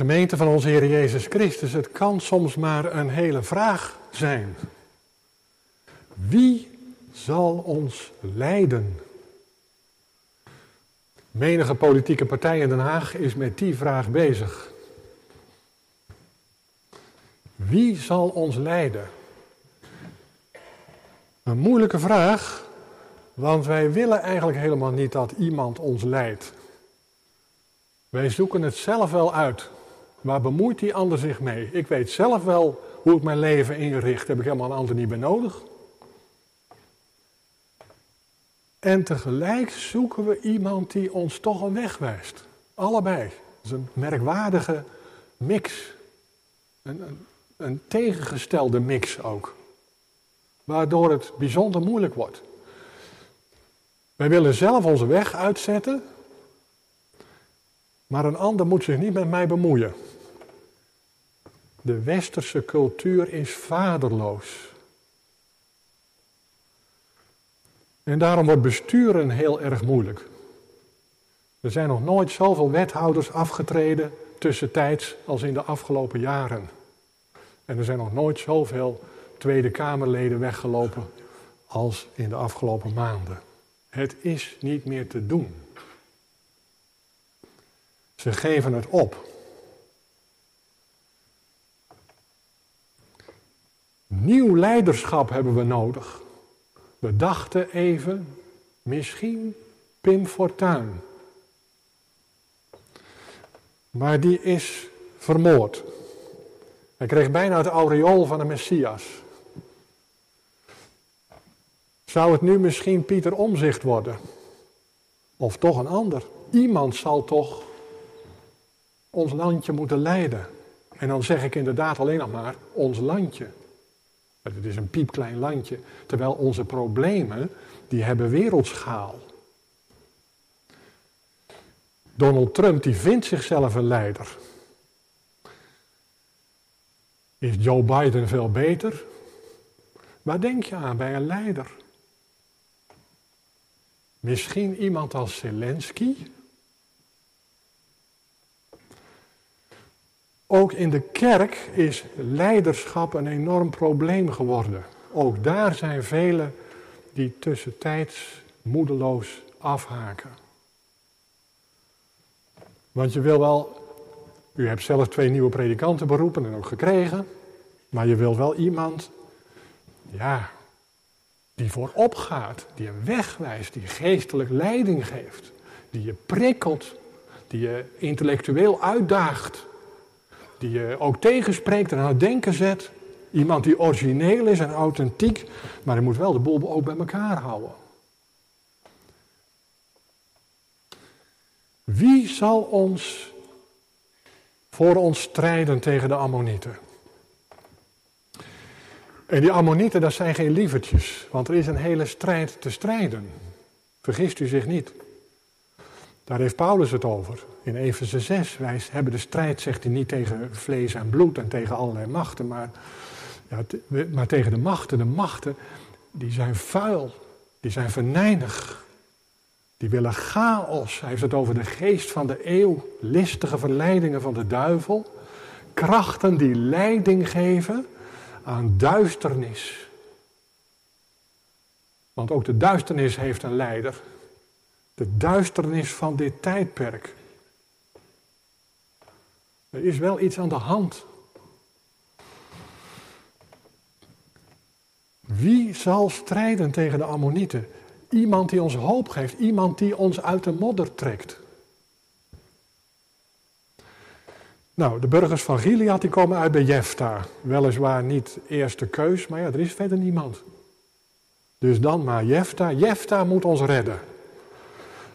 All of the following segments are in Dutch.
Gemeente van onze Heer Jezus Christus, het kan soms maar een hele vraag zijn. Wie zal ons leiden? Menige politieke partij in Den Haag is met die vraag bezig. Wie zal ons leiden? Een moeilijke vraag, want wij willen eigenlijk helemaal niet dat iemand ons leidt. Wij zoeken het zelf wel uit. Waar bemoeit die ander zich mee? Ik weet zelf wel hoe ik mijn leven inricht. Heb ik helemaal een ander niet meer nodig. En tegelijk zoeken we iemand die ons toch een weg wijst. Allebei. Dat is een merkwaardige mix. Een, een, een tegengestelde mix ook. Waardoor het bijzonder moeilijk wordt. Wij willen zelf onze weg uitzetten. Maar een ander moet zich niet met mij bemoeien. De westerse cultuur is vaderloos. En daarom wordt besturen heel erg moeilijk. Er zijn nog nooit zoveel wethouders afgetreden tussentijds als in de afgelopen jaren. En er zijn nog nooit zoveel Tweede Kamerleden weggelopen als in de afgelopen maanden. Het is niet meer te doen. Ze geven het op. Nieuw leiderschap hebben we nodig. We dachten even, misschien Pim Fortuyn. Maar die is vermoord. Hij kreeg bijna het aureool van de Messias. Zou het nu misschien Pieter Omzicht worden? Of toch een ander? Iemand zal toch ons landje moeten leiden. En dan zeg ik inderdaad alleen nog maar ons landje. Het is een piepklein landje, terwijl onze problemen, die hebben wereldschaal. Donald Trump, die vindt zichzelf een leider. Is Joe Biden veel beter? Waar denk je aan bij een leider? Misschien iemand als Zelensky? Ook in de kerk is leiderschap een enorm probleem geworden. Ook daar zijn velen die tussentijds moedeloos afhaken. Want je wil wel, u hebt zelf twee nieuwe predikanten beroepen en ook gekregen, maar je wil wel iemand, ja, die voorop gaat, die een weg wijst, die geestelijk leiding geeft, die je prikkelt, die je intellectueel uitdaagt die je ook tegenspreekt en aan het denken zet. Iemand die origineel is en authentiek, maar hij moet wel de boel ook bij elkaar houden. Wie zal ons voor ons strijden tegen de Ammonieten? En die Ammonieten, dat zijn geen lievertjes, want er is een hele strijd te strijden. Vergist u zich niet. Daar heeft Paulus het over. In Efeze 6. Wij hebben de strijd, zegt hij, niet tegen vlees en bloed en tegen allerlei machten, maar, ja, maar tegen de machten. De machten, die zijn vuil, die zijn venijnig. Die willen chaos. Hij heeft het over de geest van de eeuw, listige verleidingen van de duivel. Krachten die leiding geven aan duisternis. Want ook de duisternis heeft een leider. De duisternis van dit tijdperk. Er is wel iets aan de hand. Wie zal strijden tegen de Ammonieten? Iemand die ons hoop geeft, iemand die ons uit de modder trekt. Nou, de burgers van Gilead die komen uit bij Jefta. Weliswaar niet eerste keus, maar ja, er is verder niemand. Dus dan maar Jefta. Jefta moet ons redden.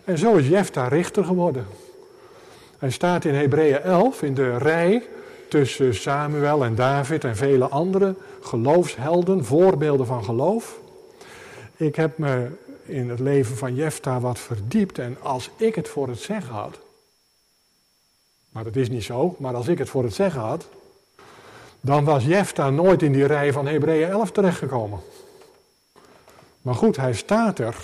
En zo is Jefta richter geworden. Hij staat in Hebreeën 11 in de rij tussen Samuel en David en vele andere geloofshelden, voorbeelden van geloof. Ik heb me in het leven van Jefta wat verdiept en als ik het voor het zeggen had, maar dat is niet zo, maar als ik het voor het zeggen had, dan was Jefta nooit in die rij van Hebreeën 11 terechtgekomen. Maar goed, hij staat er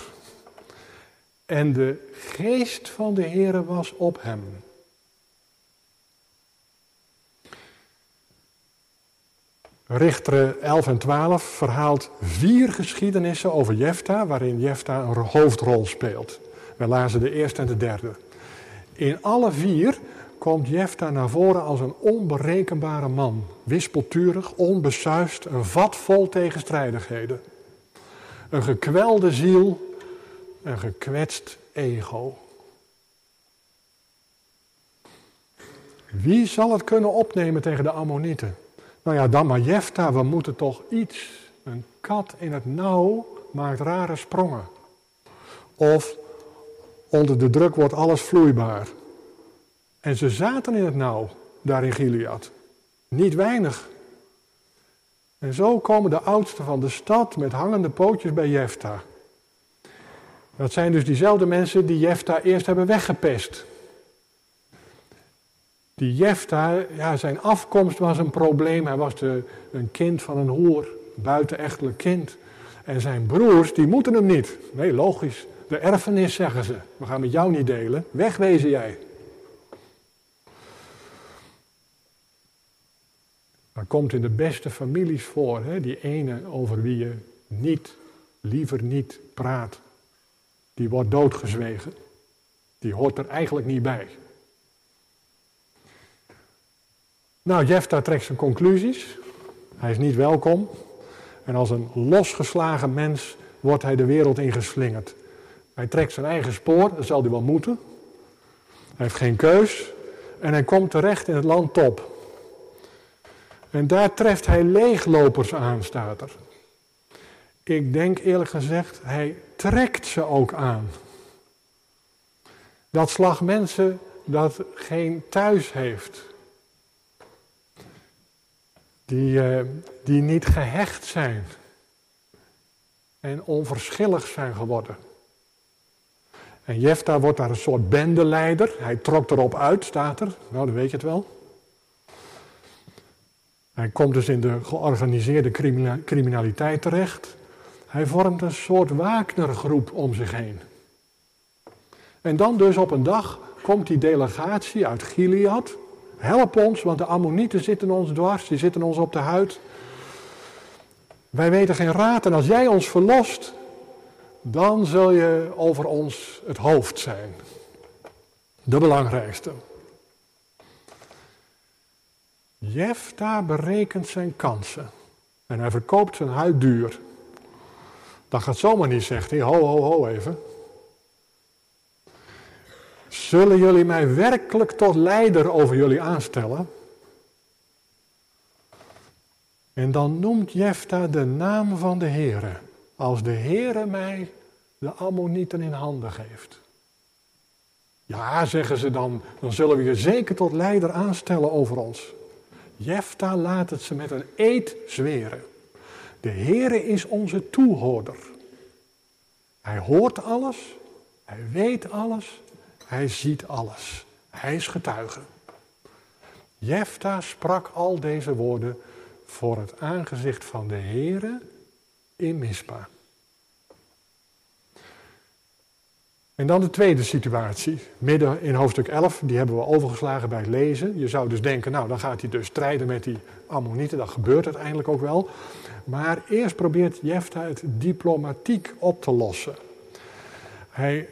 en de geest van de Heere was op hem. Richteren 11 en 12 verhaalt vier geschiedenissen over Jefta, waarin Jefta een hoofdrol speelt. We lazen de eerste en de derde. In alle vier komt Jefta naar voren als een onberekenbare man. Wispelturig, onbesuist, een vat vol tegenstrijdigheden. Een gekwelde ziel, een gekwetst ego. Wie zal het kunnen opnemen tegen de Ammonieten? Nou ja, dan maar Jefta, we moeten toch iets. Een kat in het nauw maakt rare sprongen. Of onder de druk wordt alles vloeibaar. En ze zaten in het nauw, daar in Gilead. Niet weinig. En zo komen de oudsten van de stad met hangende pootjes bij Jefta. Dat zijn dus diezelfde mensen die Jefta eerst hebben weggepest. Die Jefta, ja, zijn afkomst was een probleem. Hij was de, een kind van een hoer, buitenechtelijk kind. En zijn broers, die moeten hem niet. Nee, logisch. De erfenis, zeggen ze. We gaan met jou niet delen. Wegwezen jij. Dat komt in de beste families voor. Hè? Die ene over wie je niet, liever niet praat. Die wordt doodgezwegen. Die hoort er eigenlijk niet bij. Nou, Jefta trekt zijn conclusies. Hij is niet welkom. En als een losgeslagen mens wordt hij de wereld ingeslingerd. Hij trekt zijn eigen spoor, dat zal hij wel moeten. Hij heeft geen keus. En hij komt terecht in het land Top. En daar treft hij leeglopers aan, staat er. Ik denk eerlijk gezegd, hij trekt ze ook aan. Dat slag mensen dat geen thuis heeft. Die, uh, die niet gehecht zijn. En onverschillig zijn geworden. En Jefta wordt daar een soort bendeleider. Hij trok erop uit, staat er. Nou, dan weet je het wel. Hij komt dus in de georganiseerde criminaliteit terecht. Hij vormt een soort Wagnergroep om zich heen. En dan dus op een dag komt die delegatie uit Gilead. Help ons, want de Ammonieten zitten ons dwars, die zitten ons op de huid. Wij weten geen raad en als jij ons verlost, dan zul je over ons het hoofd zijn. De belangrijkste. Jefta berekent zijn kansen. En hij verkoopt zijn huid duur. Dat gaat zomaar niet, zegt hij. Ho, ho, ho even. Zullen jullie mij werkelijk tot leider over jullie aanstellen? En dan noemt Jefta de naam van de Heere. Als de Heere mij de Ammonieten in handen geeft. Ja, zeggen ze dan, dan zullen we je zeker tot leider aanstellen over ons. Jefta laat het ze met een eed zweren. De Heere is onze toehoorder. Hij hoort alles, hij weet alles, hij ziet alles. Hij is getuige. Jefta sprak al deze woorden voor het aangezicht van de Heere in Mispa. En dan de tweede situatie, midden in hoofdstuk 11, die hebben we overgeslagen bij het lezen. Je zou dus denken, nou dan gaat hij dus strijden met die Ammonieten, dat gebeurt uiteindelijk ook wel. Maar eerst probeert Jefta het diplomatiek op te lossen. Hij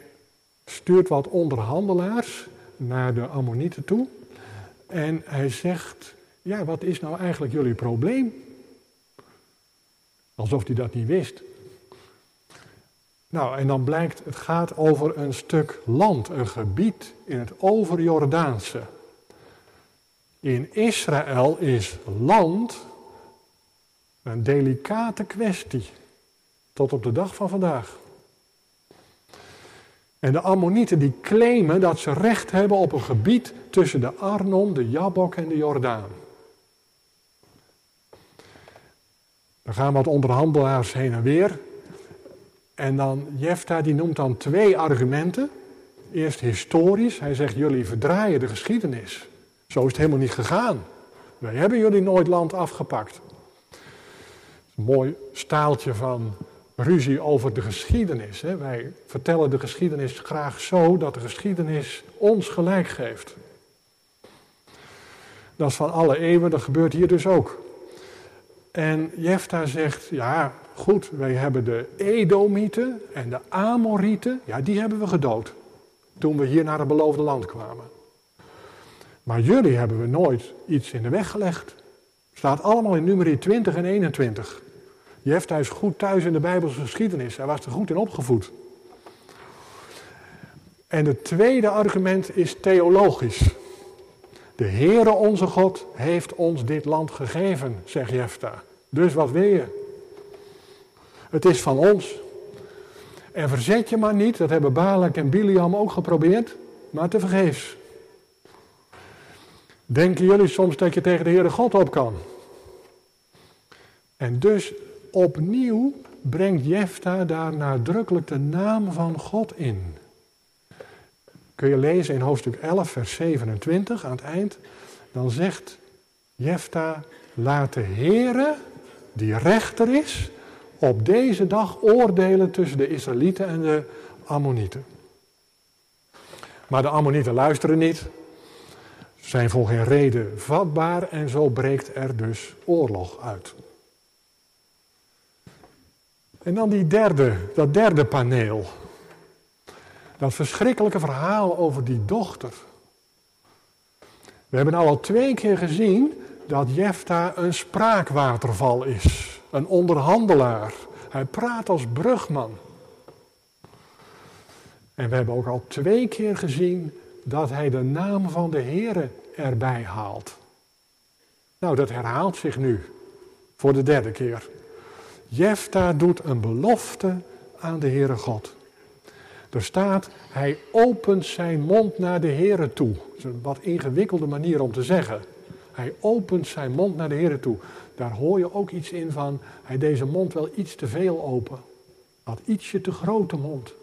stuurt wat onderhandelaars naar de Ammonieten toe en hij zegt, ja wat is nou eigenlijk jullie probleem? Alsof hij dat niet wist. Nou, en dan blijkt, het gaat over een stuk land, een gebied in het overjordaanse. In Israël is land een delicate kwestie, tot op de dag van vandaag. En de Ammonieten die claimen dat ze recht hebben op een gebied tussen de Arnon, de Jabok en de Jordaan. Er gaan wat onderhandelaars heen en weer. En dan, Jefta die noemt dan twee argumenten. Eerst historisch, hij zegt jullie verdraaien de geschiedenis. Zo is het helemaal niet gegaan. Wij hebben jullie nooit land afgepakt. Een mooi staaltje van ruzie over de geschiedenis. Hè. Wij vertellen de geschiedenis graag zo dat de geschiedenis ons gelijk geeft. Dat is van alle eeuwen, dat gebeurt hier dus ook. En Jefta zegt, ja goed, wij hebben de Edomieten en de Amorieten, ja die hebben we gedood. Toen we hier naar het beloofde land kwamen. Maar jullie hebben we nooit iets in de weg gelegd. Staat allemaal in nummer 20 en 21. Jefta is goed thuis in de Bijbelse geschiedenis. Hij was er goed in opgevoed. En het tweede argument is theologisch. De Heere onze God heeft ons dit land gegeven, zegt Jefta. Dus wat wil je? Het is van ons. En verzet je maar niet, dat hebben Balak en Biliam ook geprobeerd, maar te vergeefs. Denken jullie soms dat je tegen de Heere God op kan? En dus opnieuw brengt Jefta daar nadrukkelijk de naam van God in. Kun je lezen in hoofdstuk 11, vers 27 aan het eind. Dan zegt Jefta, laat de Heere, die rechter is, op deze dag oordelen tussen de Israëlieten en de Ammonieten. Maar de Ammonieten luisteren niet, zijn voor geen reden vatbaar en zo breekt er dus oorlog uit. En dan die derde, dat derde paneel. Dat verschrikkelijke verhaal over die dochter. We hebben nou al twee keer gezien dat Jefta een spraakwaterval is. Een onderhandelaar. Hij praat als brugman. En we hebben ook al twee keer gezien dat hij de naam van de Heere erbij haalt. Nou, dat herhaalt zich nu voor de derde keer. Jefta doet een belofte aan de Heere God. Er staat, hij opent zijn mond naar de Heere toe. Dat is een wat ingewikkelde manier om te zeggen. Hij opent zijn mond naar de Heere toe. Daar hoor je ook iets in van, hij deze mond wel iets te veel open. Had ietsje te grote mond.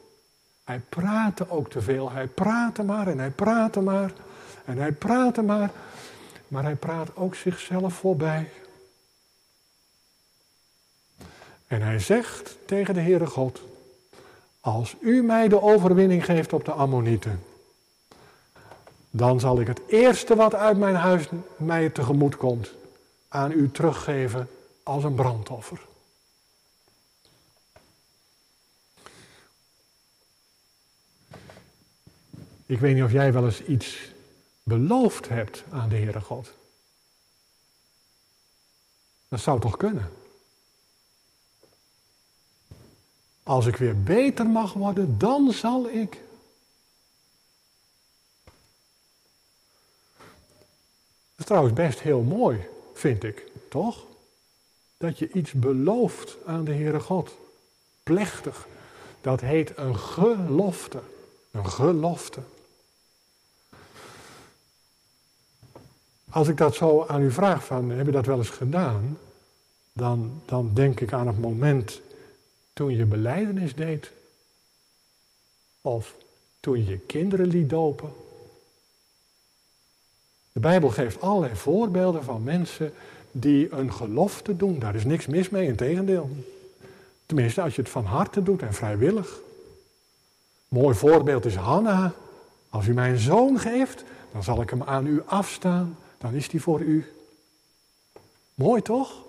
Hij praatte ook te veel. Hij praatte maar en hij praatte maar. En hij praatte maar. Maar hij praat ook zichzelf voorbij. En hij zegt tegen de Heere God, als u mij de overwinning geeft op de Ammonieten, dan zal ik het eerste wat uit mijn huis mij tegemoet komt, aan u teruggeven als een brandoffer. Ik weet niet of jij wel eens iets beloofd hebt aan de Heere God. Dat zou toch kunnen? Als ik weer beter mag worden, dan zal ik. Dat is trouwens best heel mooi, vind ik, toch? Dat je iets belooft aan de Heere God. Plechtig. Dat heet een gelofte. Een gelofte. Als ik dat zo aan u vraag van, heb je dat wel eens gedaan? Dan, dan denk ik aan het moment toen je beleidenis deed. Of toen je kinderen liet dopen. De Bijbel geeft allerlei voorbeelden van mensen die een gelofte doen. Daar is niks mis mee, in tegendeel. Tenminste, als je het van harte doet en vrijwillig. Mooi voorbeeld is Hanna. Als u mij een zoon geeft, dan zal ik hem aan u afstaan. Dan is die voor u. Mooi toch?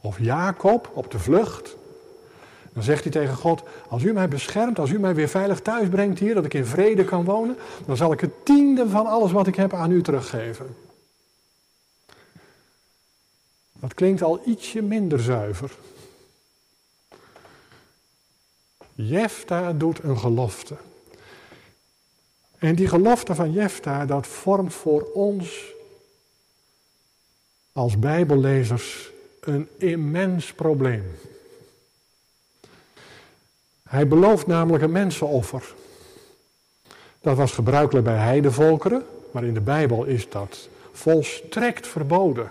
Of Jacob op de vlucht. Dan zegt hij tegen God: Als u mij beschermt, als u mij weer veilig thuis brengt hier, dat ik in vrede kan wonen, dan zal ik het tiende van alles wat ik heb aan u teruggeven. Dat klinkt al ietsje minder zuiver. Jefta doet een gelofte. En die gelofte van Jefta, dat vormt voor ons als Bijbellezers een immens probleem. Hij belooft namelijk een mensenoffer. Dat was gebruikelijk bij heidevolkeren, maar in de Bijbel is dat volstrekt verboden.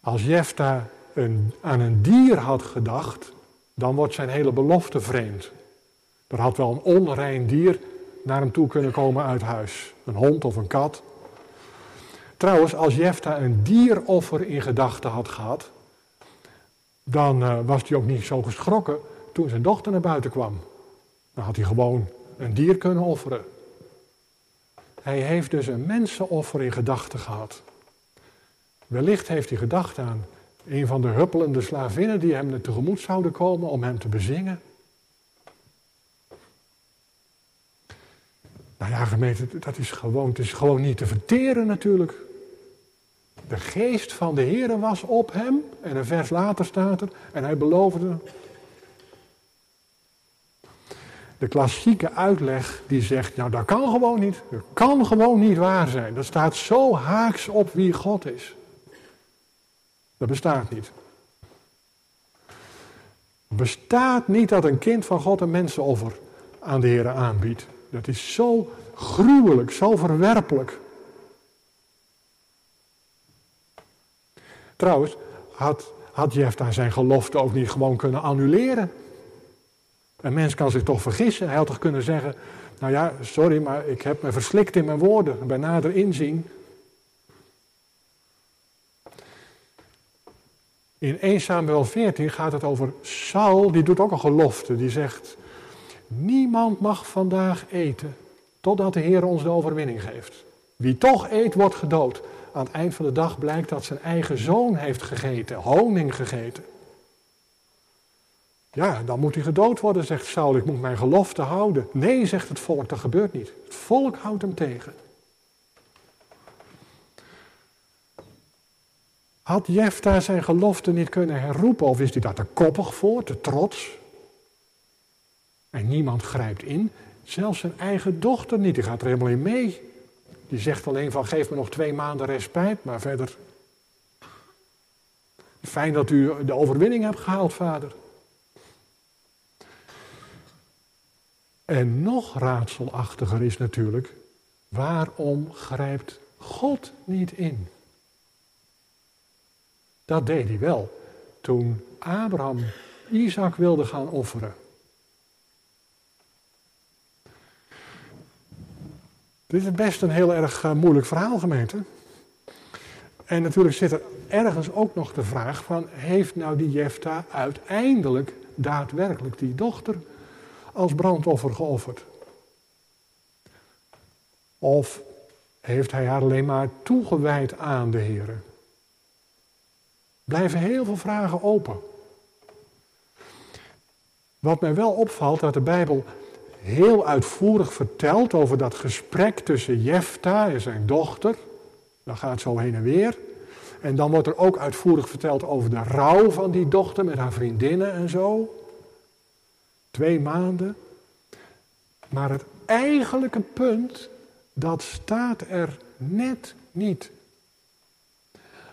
Als Jefta een, aan een dier had gedacht, dan wordt zijn hele belofte vreemd. Er had wel een onrein dier naar hem toe kunnen komen uit huis. Een hond of een kat. Trouwens, als Jefta een dieroffer in gedachten had gehad, dan uh, was hij ook niet zo geschrokken toen zijn dochter naar buiten kwam. Dan had hij gewoon een dier kunnen offeren. Hij heeft dus een mensenoffer in gedachten gehad. Wellicht heeft hij gedacht aan een van de huppelende slavinnen die hem tegemoet zouden komen om hem te bezingen. Nou ja, gemeente, dat is gewoon, het is gewoon niet te verteren natuurlijk. De geest van de Heer was op hem. En een vers later staat er. En hij beloofde. De klassieke uitleg die zegt, nou dat kan gewoon niet. Dat kan gewoon niet waar zijn. Dat staat zo haaks op wie God is. Dat bestaat niet. Bestaat niet dat een kind van God een mensenoffer aan de Heer aanbiedt. Dat is zo gruwelijk, zo verwerpelijk. Trouwens, had, had Jefta zijn gelofte ook niet gewoon kunnen annuleren? Een mens kan zich toch vergissen. Hij had toch kunnen zeggen, nou ja, sorry, maar ik heb me verslikt in mijn woorden. Bij nader inzien. In 1 Samuel 14 gaat het over Saul, die doet ook een gelofte. Die zegt, niemand mag vandaag eten totdat de Heer ons de overwinning geeft. Wie toch eet, wordt gedood aan het eind van de dag blijkt dat zijn eigen zoon heeft gegeten, honing gegeten. Ja, dan moet hij gedood worden, zegt Saul. Ik moet mijn gelofte houden. Nee, zegt het volk, dat gebeurt niet. Het volk houdt hem tegen. Had Jefta zijn gelofte niet kunnen herroepen, of is hij daar te koppig voor, te trots? En niemand grijpt in, zelfs zijn eigen dochter niet, die gaat er helemaal in mee. Die zegt alleen van geef me nog twee maanden respijt, maar verder. Fijn dat u de overwinning hebt gehaald, vader. En nog raadselachtiger is natuurlijk, waarom grijpt God niet in? Dat deed hij wel toen Abraham Isaac wilde gaan offeren. Dit is best een heel erg uh, moeilijk verhaal, gemeente. En natuurlijk zit er ergens ook nog de vraag van, heeft nou die Jefta uiteindelijk daadwerkelijk die dochter als brandoffer geofferd? Of heeft hij haar alleen maar toegewijd aan de Heer? Blijven heel veel vragen open. Wat mij wel opvalt, dat de Bijbel heel uitvoerig vertelt over dat gesprek tussen Jefta en zijn dochter. Dat gaat zo heen en weer. En dan wordt er ook uitvoerig verteld over de rouw van die dochter met haar vriendinnen en zo. Twee maanden. Maar het eigenlijke punt, dat staat er net niet.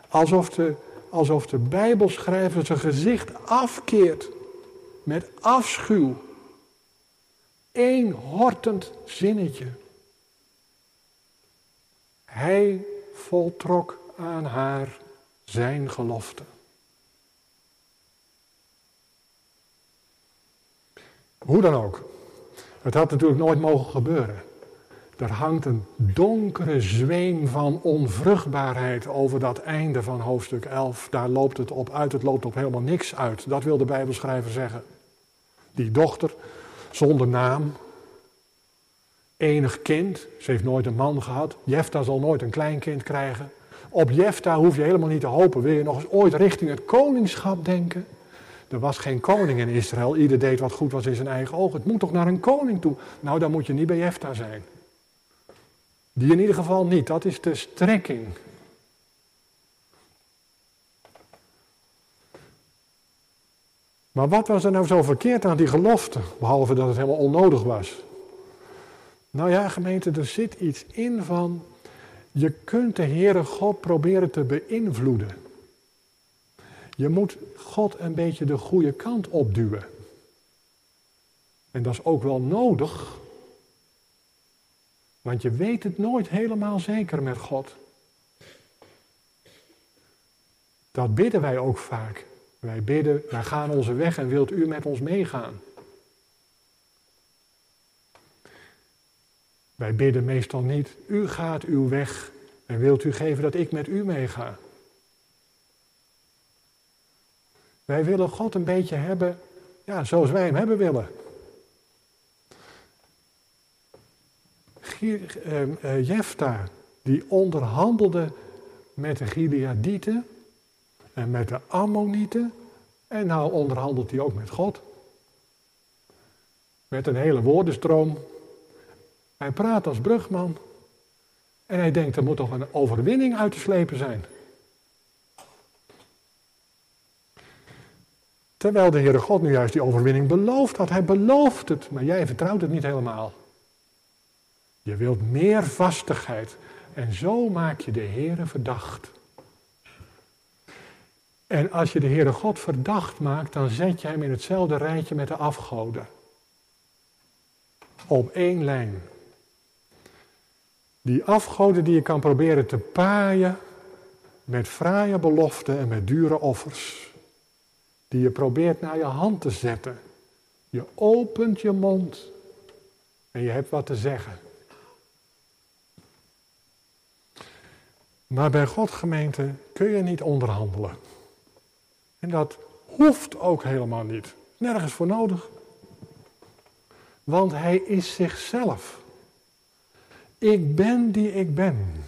Alsof de, alsof de Bijbelschrijver zijn gezicht afkeert met afschuw Eén hortend zinnetje. Hij voltrok aan haar zijn gelofte. Hoe dan ook. Het had natuurlijk nooit mogen gebeuren. Er hangt een donkere zweem van onvruchtbaarheid over dat einde van hoofdstuk 11. Daar loopt het op uit, het loopt op helemaal niks uit. Dat wil de Bijbelschrijver zeggen. Die dochter zonder naam. Enig kind, ze heeft nooit een man gehad. Jefta zal nooit een kleinkind krijgen. Op Jefta hoef je helemaal niet te hopen. Wil je nog eens ooit richting het koningschap denken? Er was geen koning in Israël. Ieder deed wat goed was in zijn eigen ogen. Het moet toch naar een koning toe? Nou, dan moet je niet bij Jefta zijn. Die in ieder geval niet. Dat is de strekking. Maar wat was er nou zo verkeerd aan die gelofte, behalve dat het helemaal onnodig was? Nou ja, gemeente, er zit iets in van, je kunt de Heere God proberen te beïnvloeden. Je moet God een beetje de goede kant opduwen. En dat is ook wel nodig, want je weet het nooit helemaal zeker met God. Dat bidden wij ook vaak. Wij bidden, wij gaan onze weg en wilt u met ons meegaan? Wij bidden meestal niet, u gaat uw weg en wilt u geven dat ik met u meega? Wij willen God een beetje hebben, ja, zoals wij hem hebben willen. Uh, Jefta, die onderhandelde met de Gileadieten en met de Ammonieten. En nou onderhandelt hij ook met God. Met een hele woordenstroom. Hij praat als brugman. En hij denkt, er moet toch een overwinning uit te slepen zijn. Terwijl de Heere God nu juist die overwinning belooft had. Hij belooft het, maar jij vertrouwt het niet helemaal. Je wilt meer vastigheid. En zo maak je de Heere verdacht. En als je de Heere God verdacht maakt, dan zet je hem in hetzelfde rijtje met de afgoden. Op één lijn. Die afgoden die je kan proberen te paaien met fraaie beloften en met dure offers. Die je probeert naar je hand te zetten. Je opent je mond en je hebt wat te zeggen. Maar bij God gemeente kun je niet onderhandelen. En dat hoeft ook helemaal niet. Nergens voor nodig. Want hij is zichzelf. Ik ben die ik ben.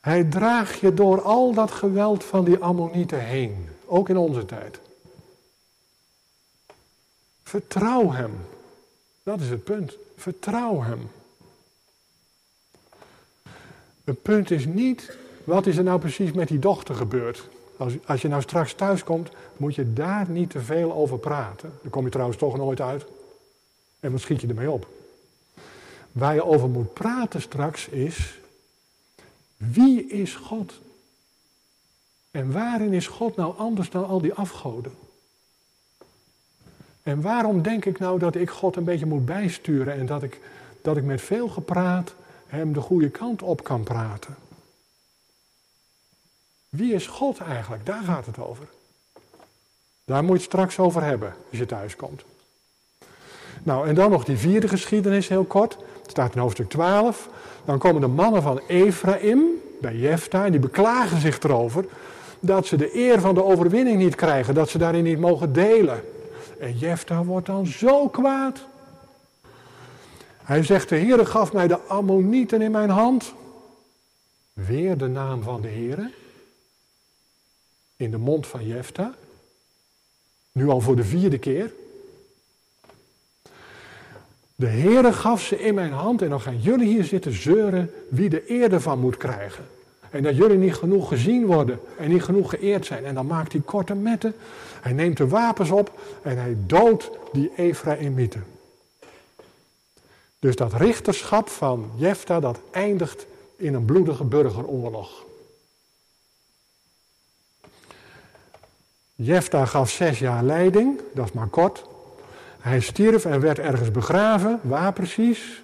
Hij draagt je door al dat geweld van die Ammonieten heen. Ook in onze tijd. Vertrouw hem. Dat is het punt. Vertrouw hem. Het punt is niet, wat is er nou precies met die dochter gebeurd? Als, je nou straks thuis komt, moet je daar niet te veel over praten. Daar kom je trouwens toch nooit uit. En wat schiet je ermee op? Waar je over moet praten straks is, wie is God? En waarin is God nou anders dan al die afgoden? En waarom denk ik nou dat ik God een beetje moet bijsturen en dat ik, dat ik met veel gepraat hem de goede kant op kan praten? Wie is God eigenlijk? Daar gaat het over. Daar moet je het straks over hebben als je thuis komt. Nou, en dan nog die vierde geschiedenis heel kort. Het staat in hoofdstuk 12. Dan komen de mannen van Ephraim bij Jefta en die beklagen zich erover dat ze de eer van de overwinning niet krijgen, dat ze daarin niet mogen delen. En Jefta wordt dan zo kwaad. Hij zegt, de Heere gaf mij de Ammonieten in mijn hand. Weer de naam van de Heere. In de mond van Jefta. Nu al voor de vierde keer. De Heere gaf ze in mijn hand en dan gaan jullie hier zitten zeuren wie de eer ervan moet krijgen. En dat jullie niet genoeg gezien worden en niet genoeg geëerd zijn. En dan maakt hij korte metten. Hij neemt de wapens op en hij doodt die Ephraimieten. Dus dat richterschap van Jefta, dat eindigt in een bloedige burgeroorlog. Jefta gaf zes jaar leiding, dat is maar kort. Hij stierf en werd ergens begraven. Waar precies?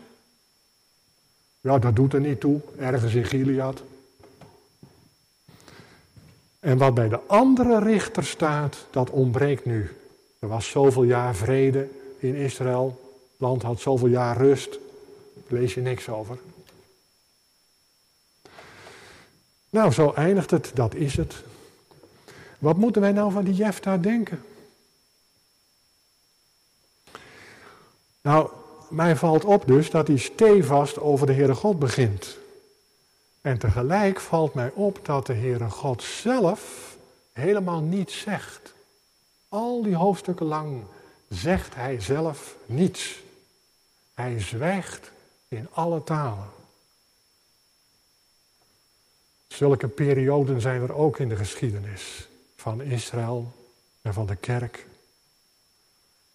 Ja, dat doet er niet toe. Ergens in Gilead. En wat bij de andere richter staat, dat ontbreekt nu. Er was zoveel jaar vrede in Israël. Het land had zoveel jaar rust. Daar lees je niks over. Nou, zo eindigt het. Dat is het. Wat moeten wij nou van die Jefta denken? Nou, mij valt op dus dat hij stevast over de Heere God begint. En tegelijk valt mij op dat de Heere God zelf helemaal niets zegt. Al die hoofdstukken lang zegt hij zelf niets. Hij zwijgt in alle talen. Zulke perioden zijn er ook in de geschiedenis van Israël en van de kerk.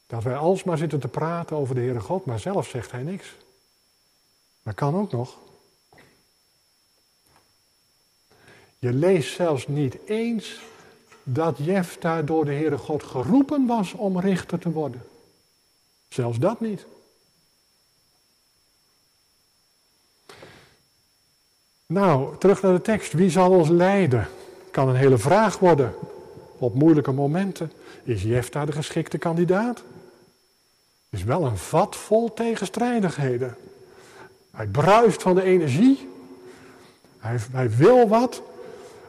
Dat wij alsmaar zitten te praten over de Heere God, maar zelf zegt hij niks. Dat kan ook nog. Je leest zelfs niet eens dat Jefta door de Heere God geroepen was om richter te worden. Zelfs dat niet. Nou, terug naar de tekst. Wie zal ons leiden? Kan een hele vraag worden. Op moeilijke momenten. Is Jefta de geschikte kandidaat? Is wel een vat vol tegenstrijdigheden. Hij bruist van de energie. Hij, wil wat.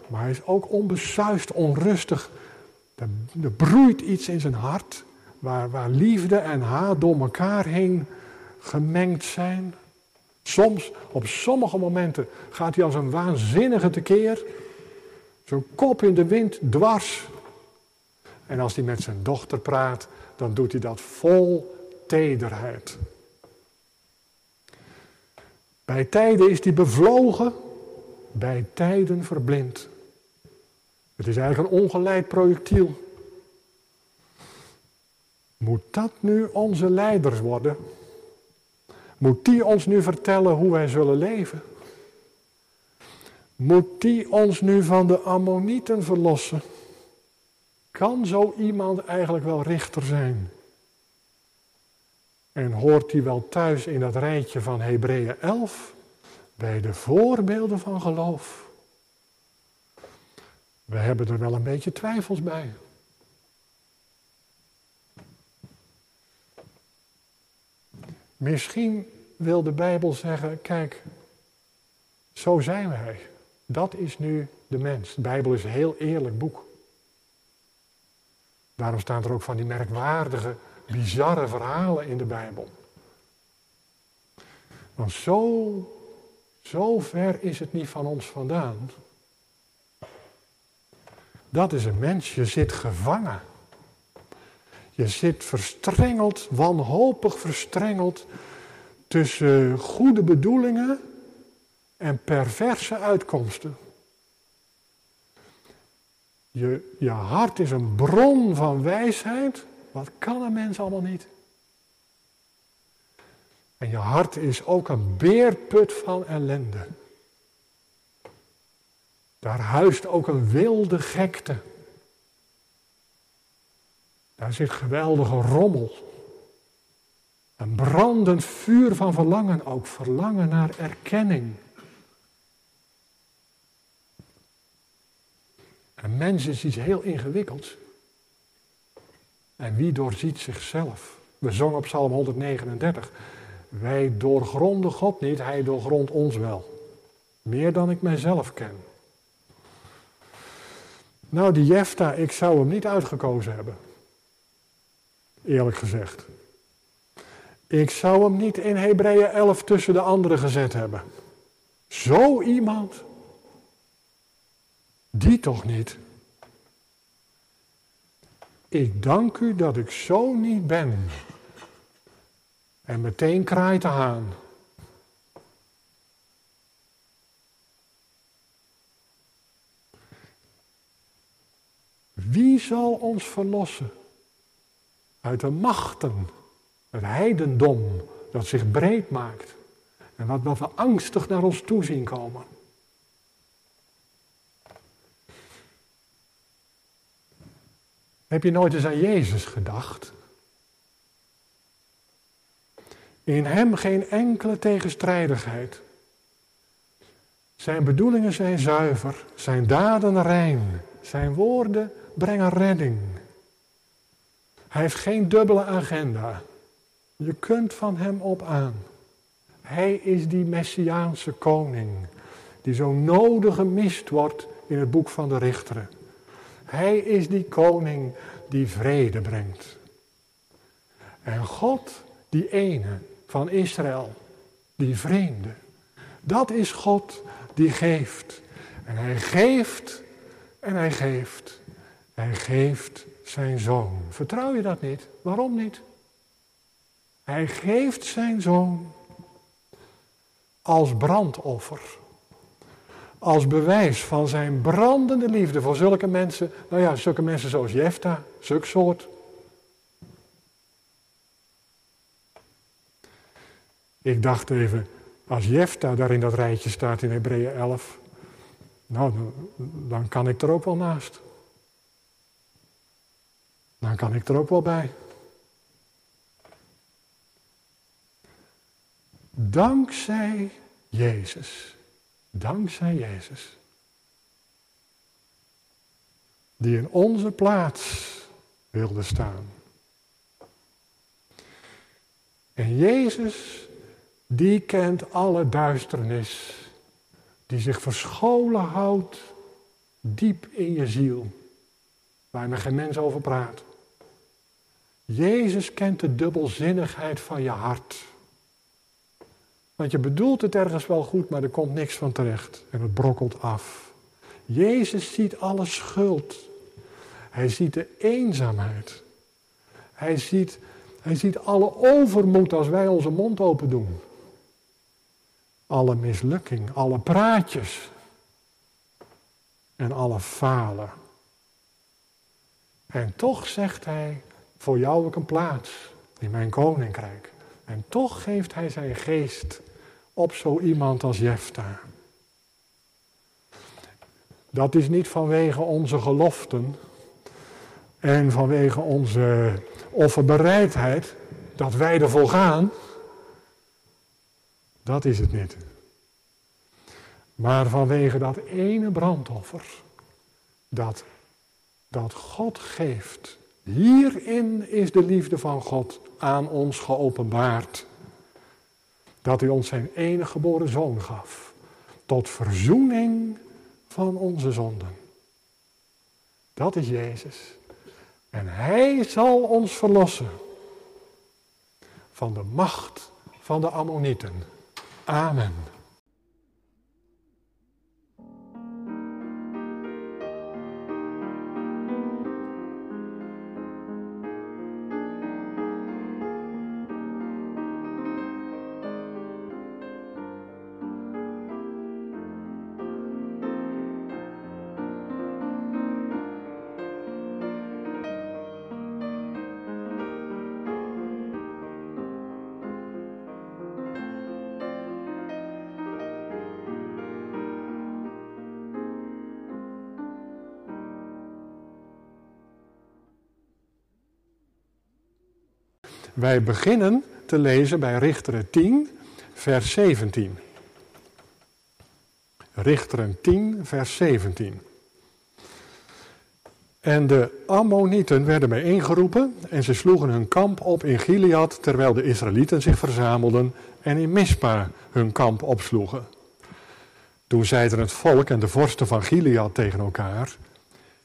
Maar hij is ook onbesuist, onrustig. Er, er broeit iets in zijn hart. Waar, waar liefde en haat door elkaar heen gemengd zijn. Soms, op sommige momenten, gaat hij als een waanzinnige tekeer. Zo'n kop in de wind, dwars. En als hij met zijn dochter praat, dan doet hij dat vol tederheid. Bij tijden is hij bevlogen, bij tijden verblind. Het is eigenlijk een ongeleid projectiel. Moet dat nu onze leiders worden? Moet die ons nu vertellen hoe wij zullen leven? Moet die ons nu van de ammonieten verlossen? Kan zo iemand eigenlijk wel richter zijn? En hoort hij wel thuis in dat rijtje van Hebreeën 11 bij de voorbeelden van geloof? We hebben er wel een beetje twijfels bij. Misschien wil de Bijbel zeggen, kijk, zo zijn wij. Dat is nu de mens. De Bijbel is een heel eerlijk boek. Daarom staan er ook van die merkwaardige, bizarre verhalen in de Bijbel. Want zo, zo ver is het niet van ons vandaan. Dat is een mens, je zit gevangen. Je zit verstrengeld, wanhopig verstrengeld tussen goede bedoelingen en perverse uitkomsten. Je, je hart is een bron van wijsheid. Wat kan een mens allemaal niet? En je hart is ook een beerput van ellende. Daar huist ook een wilde gekte. Daar zit geweldige rommel. Een brandend vuur van verlangen ook, verlangen naar erkenning. Een mens is iets heel ingewikkelds. En wie doorziet zichzelf? We zongen op Psalm 139. Wij doorgronden God niet, Hij doorgrondt ons wel. Meer dan ik mijzelf ken. Nou, die Jefta, ik zou hem niet uitgekozen hebben. Eerlijk gezegd. Ik zou hem niet in Hebreeën 11 tussen de anderen gezet hebben. Zo iemand. Die toch niet. Ik dank u dat ik zo niet ben. En meteen kraait de haan. Wie zal ons verlossen uit de machten, het heidendom dat zich breed maakt en wat we angstig naar ons toe zien komen? Heb je nooit eens aan Jezus gedacht? In hem geen enkele tegenstrijdigheid. Zijn bedoelingen zijn zuiver, zijn daden rein, zijn woorden brengen redding. Hij heeft geen dubbele agenda. Je kunt van hem op aan. Hij is die messiaanse koning die zo nodig gemist wordt in het boek van de richteren. Hij is die koning die vrede brengt. En God, die ene van Israël, die vreemde, dat is God die geeft. En hij geeft en hij geeft. Hij geeft zijn zoon. Vertrouw je dat niet? Waarom niet? Hij geeft zijn zoon als brandoffer. Als bewijs van zijn brandende liefde voor zulke mensen. Nou ja, zulke mensen zoals Jefta, zulk soort. Ik dacht even, als Jefta daar in dat rijtje staat in Hebreeën 11. Nou, dan kan ik er ook wel naast. Dan kan ik er ook wel bij. Dankzij Jezus. Dankzij Jezus. Die in onze plaats wilde staan. En Jezus, die kent alle duisternis. Die zich verscholen houdt diep in je ziel. Waar men geen mens over praat. Jezus kent de dubbelzinnigheid van je hart. Want je bedoelt het ergens wel goed, maar er komt niks van terecht. En het brokkelt af. Jezus ziet alle schuld. Hij ziet de eenzaamheid. Hij ziet, hij ziet alle overmoed als wij onze mond open doen. Alle mislukking, alle praatjes. En alle falen. En toch zegt hij, voor jou heb ik een plaats in mijn koninkrijk. En toch geeft hij zijn geest op zo iemand als Jefta. Dat is niet vanwege onze geloften en vanwege onze offerbereidheid dat wij ervoor gaan. Dat is het niet. Maar vanwege dat ene brandoffer dat, dat God geeft. Hierin is de liefde van God aan ons geopenbaard. Dat hij ons zijn enige geboren zoon gaf. Tot verzoening van onze zonden. Dat is Jezus. En Hij zal ons verlossen van de macht van de Ammonieten. Amen. Wij beginnen te lezen bij Richteren 10, vers 17. Richteren 10, vers 17. En de Ammonieten werden bijeengeroepen en ze sloegen hun kamp op in Gilead, terwijl de Israëlieten zich verzamelden en in Mispa hun kamp opsloegen. Toen zeiden het volk en de vorsten van Gilead tegen elkaar,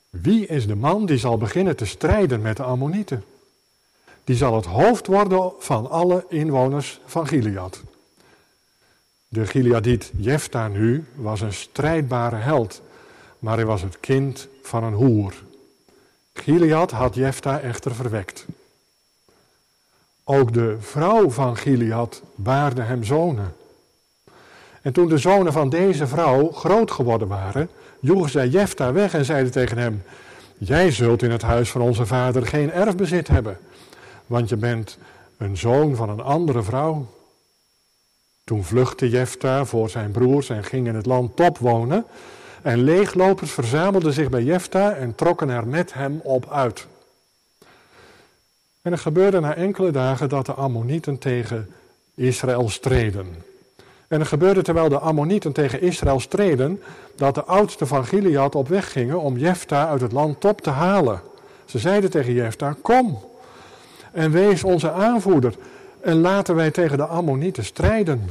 wie is de man die zal beginnen te strijden met de Ammonieten? Die zal het hoofd worden van alle inwoners van Gilead. De Gileadiet Jefta nu was een strijdbare held, maar hij was het kind van een hoer. Gilead had Jefta echter verwekt. Ook de vrouw van Gilead baarde hem zonen. En toen de zonen van deze vrouw groot geworden waren, joegen zij Jefta weg en zeiden tegen hem: Jij zult in het huis van onze vader geen erfbezit hebben want je bent een zoon van een andere vrouw. Toen vluchtte Jefta voor zijn broers en ging in het land Top wonen. En leeglopers verzamelden zich bij Jefta en trokken er met hem op uit. En er gebeurde na enkele dagen dat de Ammonieten tegen Israël streden. En er gebeurde terwijl de Ammonieten tegen Israël streden, dat de oudsten van Gilead op weg gingen om Jefta uit het land Top te halen. Ze zeiden tegen Jefta, kom, en wees onze aanvoerder en laten wij tegen de Ammonieten strijden.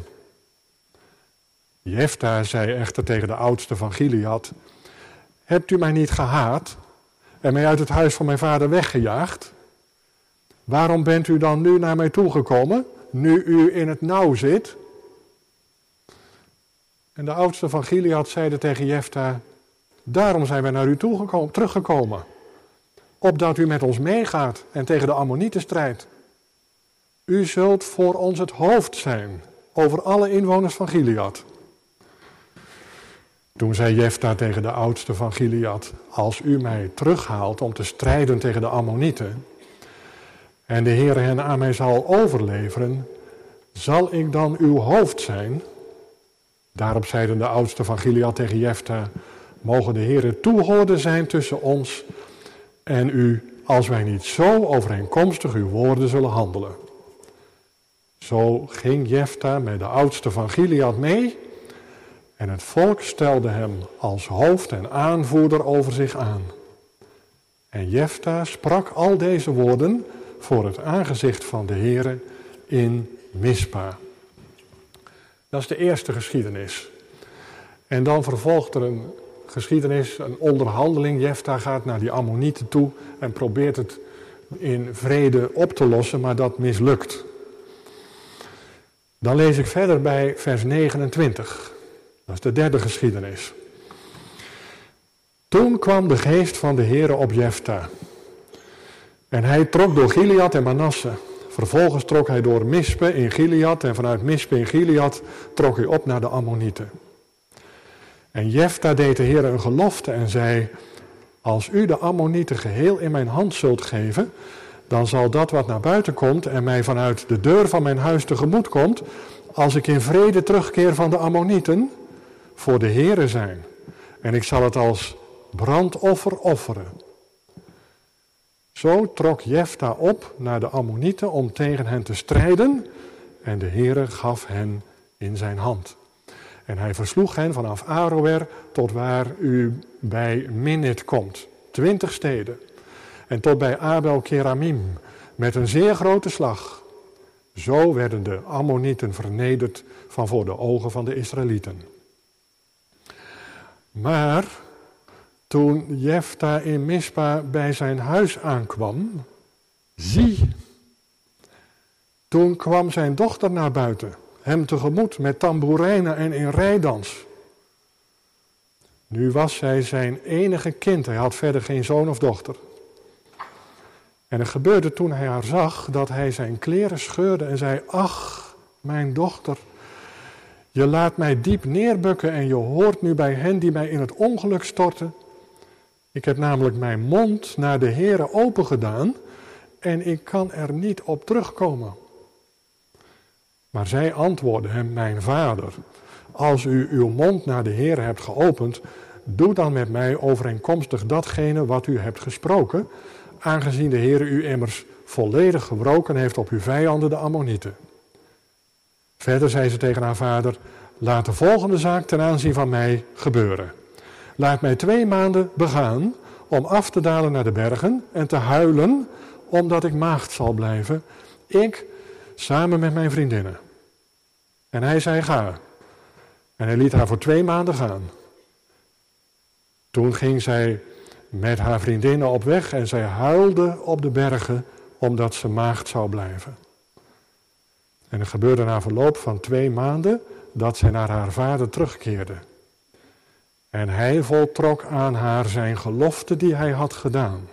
Jefta zei echter tegen de oudste van Gilead, hebt u mij niet gehaat en mij uit het huis van mijn vader weggejaagd? Waarom bent u dan nu naar mij toegekomen, nu u in het nauw zit? En de oudste van Gilead zeide tegen Jefta, daarom zijn wij naar u toegekomen, teruggekomen opdat u met ons meegaat en tegen de Ammonieten strijdt. U zult voor ons het hoofd zijn over alle inwoners van Gilead. Toen zei Jefta tegen de oudste van Gilead, als u mij terughaalt om te strijden tegen de Ammonieten, en de Heer hen aan mij zal overleveren, zal ik dan uw hoofd zijn? Daarop zeiden de oudste van Gilead tegen Jefta, mogen de Heer toehoorden zijn tussen ons en u, als wij niet zo overeenkomstig uw woorden zullen handelen. Zo ging Jefta met de oudste van Gilead mee en het volk stelde hem als hoofd en aanvoerder over zich aan. En Jefta sprak al deze woorden voor het aangezicht van de Heere in Mispa. Dat is de eerste geschiedenis. En dan vervolgt er een geschiedenis, een onderhandeling. Jefta gaat naar die Ammonieten toe en probeert het in vrede op te lossen, maar dat mislukt. Dan lees ik verder bij vers 29. Dat is de derde geschiedenis. Toen kwam de geest van de Heere op Jefta. En hij trok door Gilead en Manasse. Vervolgens trok hij door Mispe in Gilead en vanuit Mispe in Gilead trok hij op naar de Ammonieten. En Jefta deed de Heer een gelofte en zei, als u de Ammonieten geheel in mijn hand zult geven, dan zal dat wat naar buiten komt en mij vanuit de deur van mijn huis tegemoet komt, als ik in vrede terugkeer van de Ammonieten, voor de Heere zijn. En ik zal het als brandoffer offeren. Zo trok Jefta op naar de Ammonieten om tegen hen te strijden en de Heere gaf hen in zijn hand. En hij versloeg hen vanaf Aroer tot waar u bij Minit komt, twintig steden. En tot bij Abel Keramim, met een zeer grote slag. Zo werden de Ammonieten vernederd van voor de ogen van de Israëlieten. Maar toen Jefta in Mispa bij zijn huis aankwam, zie, toen kwam zijn dochter naar buiten, hem tegemoet met tamboerijnen en in rijdans. Nu was zij zijn enige kind, hij had verder geen zoon of dochter. En het gebeurde toen hij haar zag dat hij zijn kleren scheurde en zei: Ach, mijn dochter, je laat mij diep neerbukken en je hoort nu bij hen die mij in het ongeluk storten. Ik heb namelijk mijn mond naar de Heere open gedaan en ik kan er niet op terugkomen. Maar zij antwoordde hem, mijn vader, als u uw mond naar de Heer hebt geopend, doe dan met mij overeenkomstig datgene wat u hebt gesproken, aangezien de Heer u immers volledig gebroken heeft op uw vijanden, de Ammonieten. Verder zei ze tegen haar vader, laat de volgende zaak ten aanzien van mij gebeuren. Laat mij twee maanden begaan om af te dalen naar de bergen en te huilen, omdat ik maagd zal blijven. Ik samen met mijn vriendinnen. En hij zei: Ga. En hij liet haar voor twee maanden gaan. Toen ging zij met haar vriendinnen op weg en zij huilde op de bergen omdat ze maagd zou blijven. En het gebeurde na verloop van twee maanden dat zij naar haar vader terugkeerde. En hij voltrok aan haar zijn gelofte die hij had gedaan.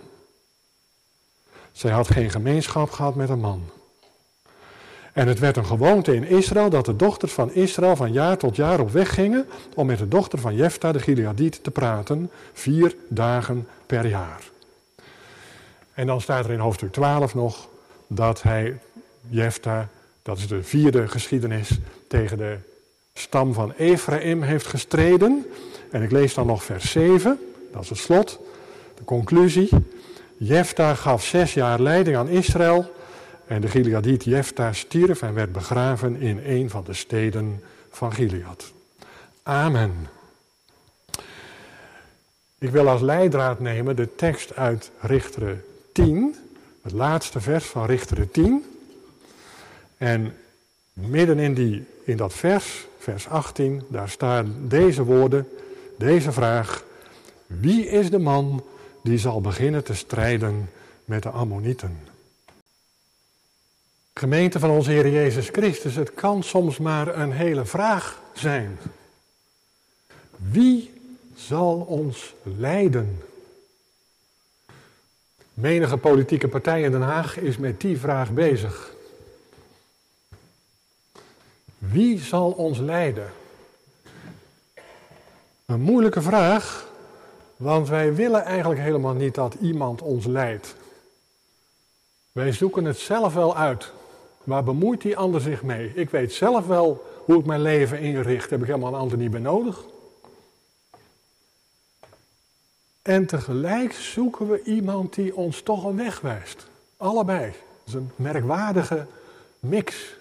Zij had geen gemeenschap gehad met een man. En het werd een gewoonte in Israël dat de dochters van Israël van jaar tot jaar op weg gingen om met de dochter van Jefta de Gileadiet te praten, vier dagen per jaar. En dan staat er in hoofdstuk 12 nog dat hij Jefta, dat is de vierde geschiedenis, tegen de stam van Ephraim heeft gestreden. En ik lees dan nog vers 7, dat is het slot, de conclusie. Jefta gaf zes jaar leiding aan Israël en de Gileadiet Jefta stierf en werd begraven in een van de steden van Gilead. Amen. Ik wil als leidraad nemen de tekst uit Richteren 10, het laatste vers van Richteren 10. En midden in, die, in dat vers, vers 18, daar staan deze woorden, deze vraag. Wie is de man die zal beginnen te strijden met de Ammonieten? Gemeente van onze Heer Jezus Christus, het kan soms maar een hele vraag zijn. Wie zal ons leiden? Menige politieke partij in Den Haag is met die vraag bezig. Wie zal ons leiden? Een moeilijke vraag, want wij willen eigenlijk helemaal niet dat iemand ons leidt. Wij zoeken het zelf wel uit. Waar bemoeit die ander zich mee? Ik weet zelf wel hoe ik mijn leven inricht. Heb ik helemaal een ander niet bij nodig. En tegelijk zoeken we iemand die ons toch een weg wijst. Allebei. Dat is een merkwaardige mix.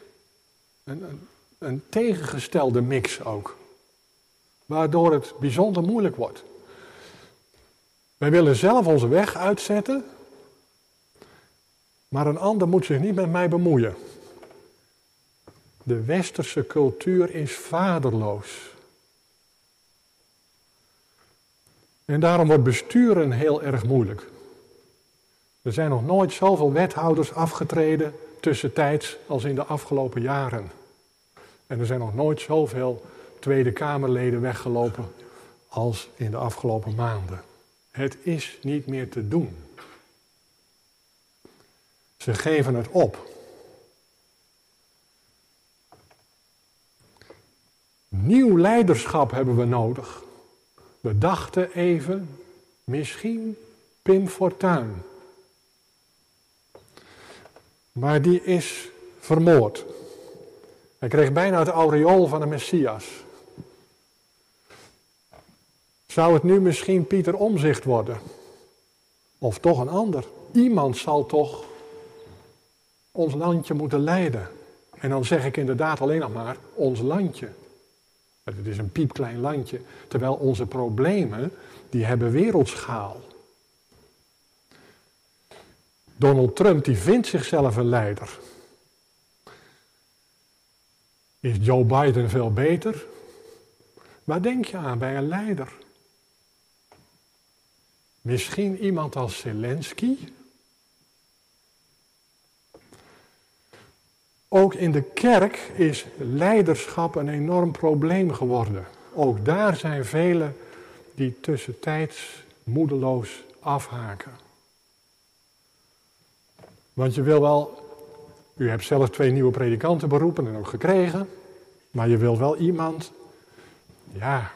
Een, een, een tegengestelde mix ook. Waardoor het bijzonder moeilijk wordt. Wij willen zelf onze weg uitzetten. Maar een ander moet zich niet met mij bemoeien. De westerse cultuur is vaderloos. En daarom wordt besturen heel erg moeilijk. Er zijn nog nooit zoveel wethouders afgetreden tussentijds als in de afgelopen jaren. En er zijn nog nooit zoveel Tweede Kamerleden weggelopen als in de afgelopen maanden. Het is niet meer te doen. Ze geven het op. Nieuw leiderschap hebben we nodig. We dachten even, misschien Pim Fortuyn. Maar die is vermoord. Hij kreeg bijna het aureool van de Messias. Zou het nu misschien Pieter Omzicht worden? Of toch een ander? Iemand zal toch ons landje moeten leiden. En dan zeg ik inderdaad alleen nog maar ons landje. Het is een piepklein landje. Terwijl onze problemen, die hebben wereldschaal. Donald Trump, die vindt zichzelf een leider. Is Joe Biden veel beter? Waar denk je aan bij een leider? Misschien iemand als Zelensky? Ook in de kerk is leiderschap een enorm probleem geworden. Ook daar zijn velen die tussentijds moedeloos afhaken. Want je wil wel, u hebt zelf twee nieuwe predikanten beroepen en ook gekregen, maar je wil wel iemand, ja,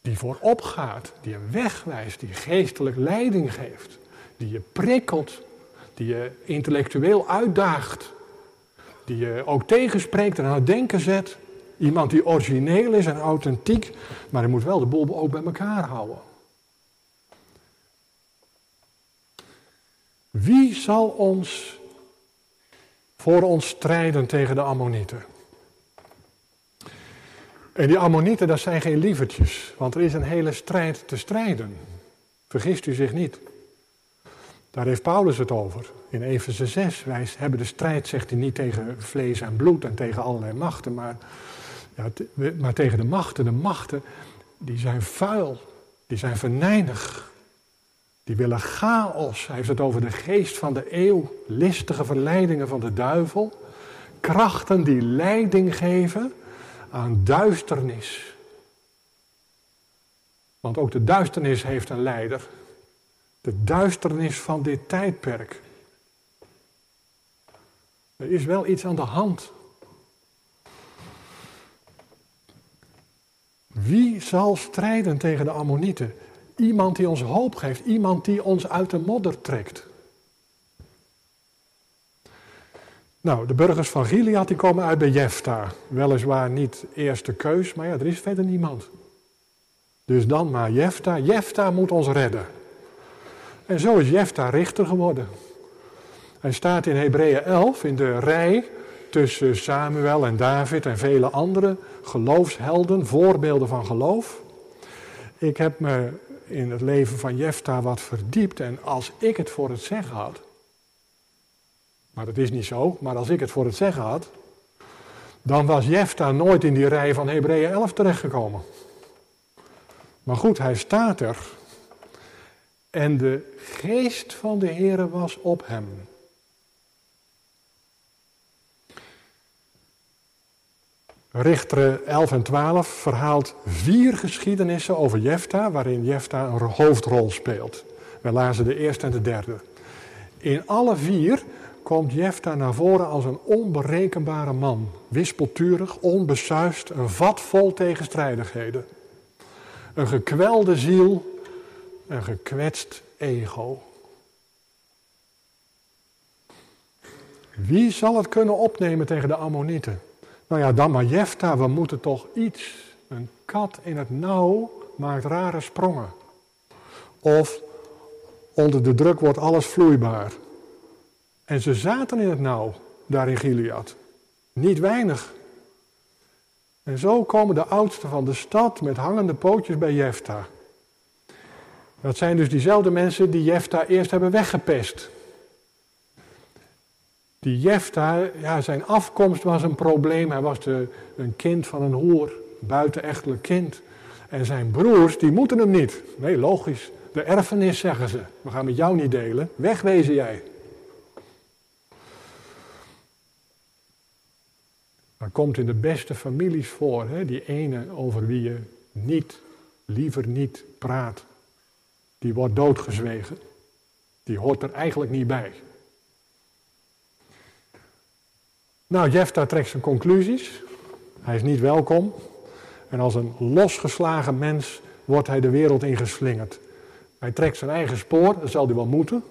die voorop gaat, die je wegwijst, die geestelijk leiding geeft, die je prikkelt, die je intellectueel uitdaagt, die je ook tegenspreekt en aan het denken zet. Iemand die origineel is en authentiek, maar hij moet wel de boel ook bij elkaar houden. Wie zal ons voor ons strijden tegen de Ammonieten? En die Ammonieten, dat zijn geen lievertjes, want er is een hele strijd te strijden. Vergist u zich niet. Daar heeft Paulus het over. In Efeze 6, wij hebben de strijd, zegt hij, niet tegen vlees en bloed en tegen allerlei machten, maar, ja, maar tegen de machten. De machten, die zijn vuil, die zijn venijnig, die willen chaos. Hij heeft het over de geest van de eeuw, listige verleidingen van de duivel, krachten die leiding geven aan duisternis. Want ook de duisternis heeft een leider. De duisternis van dit tijdperk. Er is wel iets aan de hand. Wie zal strijden tegen de Ammonieten? Iemand die ons hoop geeft, iemand die ons uit de modder trekt. Nou, de burgers van Gilead die komen uit bij Jefta. Weliswaar niet eerste keus, maar ja, er is verder niemand. Dus dan maar Jefta. Jefta moet ons redden. En zo is Jefta richter geworden. Hij staat in Hebreeën 11 in de rij tussen Samuel en David en vele andere geloofshelden, voorbeelden van geloof. Ik heb me in het leven van Jefta wat verdiept en als ik het voor het zeggen had, maar dat is niet zo, maar als ik het voor het zeggen had, dan was Jefta nooit in die rij van Hebreeën 11 terechtgekomen. Maar goed, hij staat er. En de geest van de Heere was op hem. Richter 11 en 12 verhaalt vier geschiedenissen over Jefta, waarin Jefta een hoofdrol speelt. We lazen de eerste en de derde. In alle vier komt Jefta naar voren als een onberekenbare man. Wispelturig, onbesuist, een vat vol tegenstrijdigheden. Een gekwelde ziel, een gekwetst ego. Wie zal het kunnen opnemen tegen de Ammonieten? Nou ja, dan maar Jefta, we moeten toch iets. Een kat in het nauw maakt rare sprongen. Of onder de druk wordt alles vloeibaar. En ze zaten in het nauw, daar in Gilead. Niet weinig. En zo komen de oudsten van de stad met hangende pootjes bij Jefta. Dat zijn dus diezelfde mensen die Jefta eerst hebben weggepest. Die Jefta, ja, zijn afkomst was een probleem. Hij was een kind van een hoer, buitenechtelijk kind. En zijn broers, die moeten hem niet. Nee, logisch. De erfenis, zeggen ze. We gaan met jou niet delen. Wegwezen jij. Dat komt in de beste families voor, hè? die ene over wie je niet, liever niet praat. Die wordt doodgezwegen. Die hoort er eigenlijk niet bij. Nou, Jefta trekt zijn conclusies. Hij is niet welkom. En als een losgeslagen mens wordt hij de wereld ingeslingerd. Hij trekt zijn eigen spoor, dat zal hij wel moeten.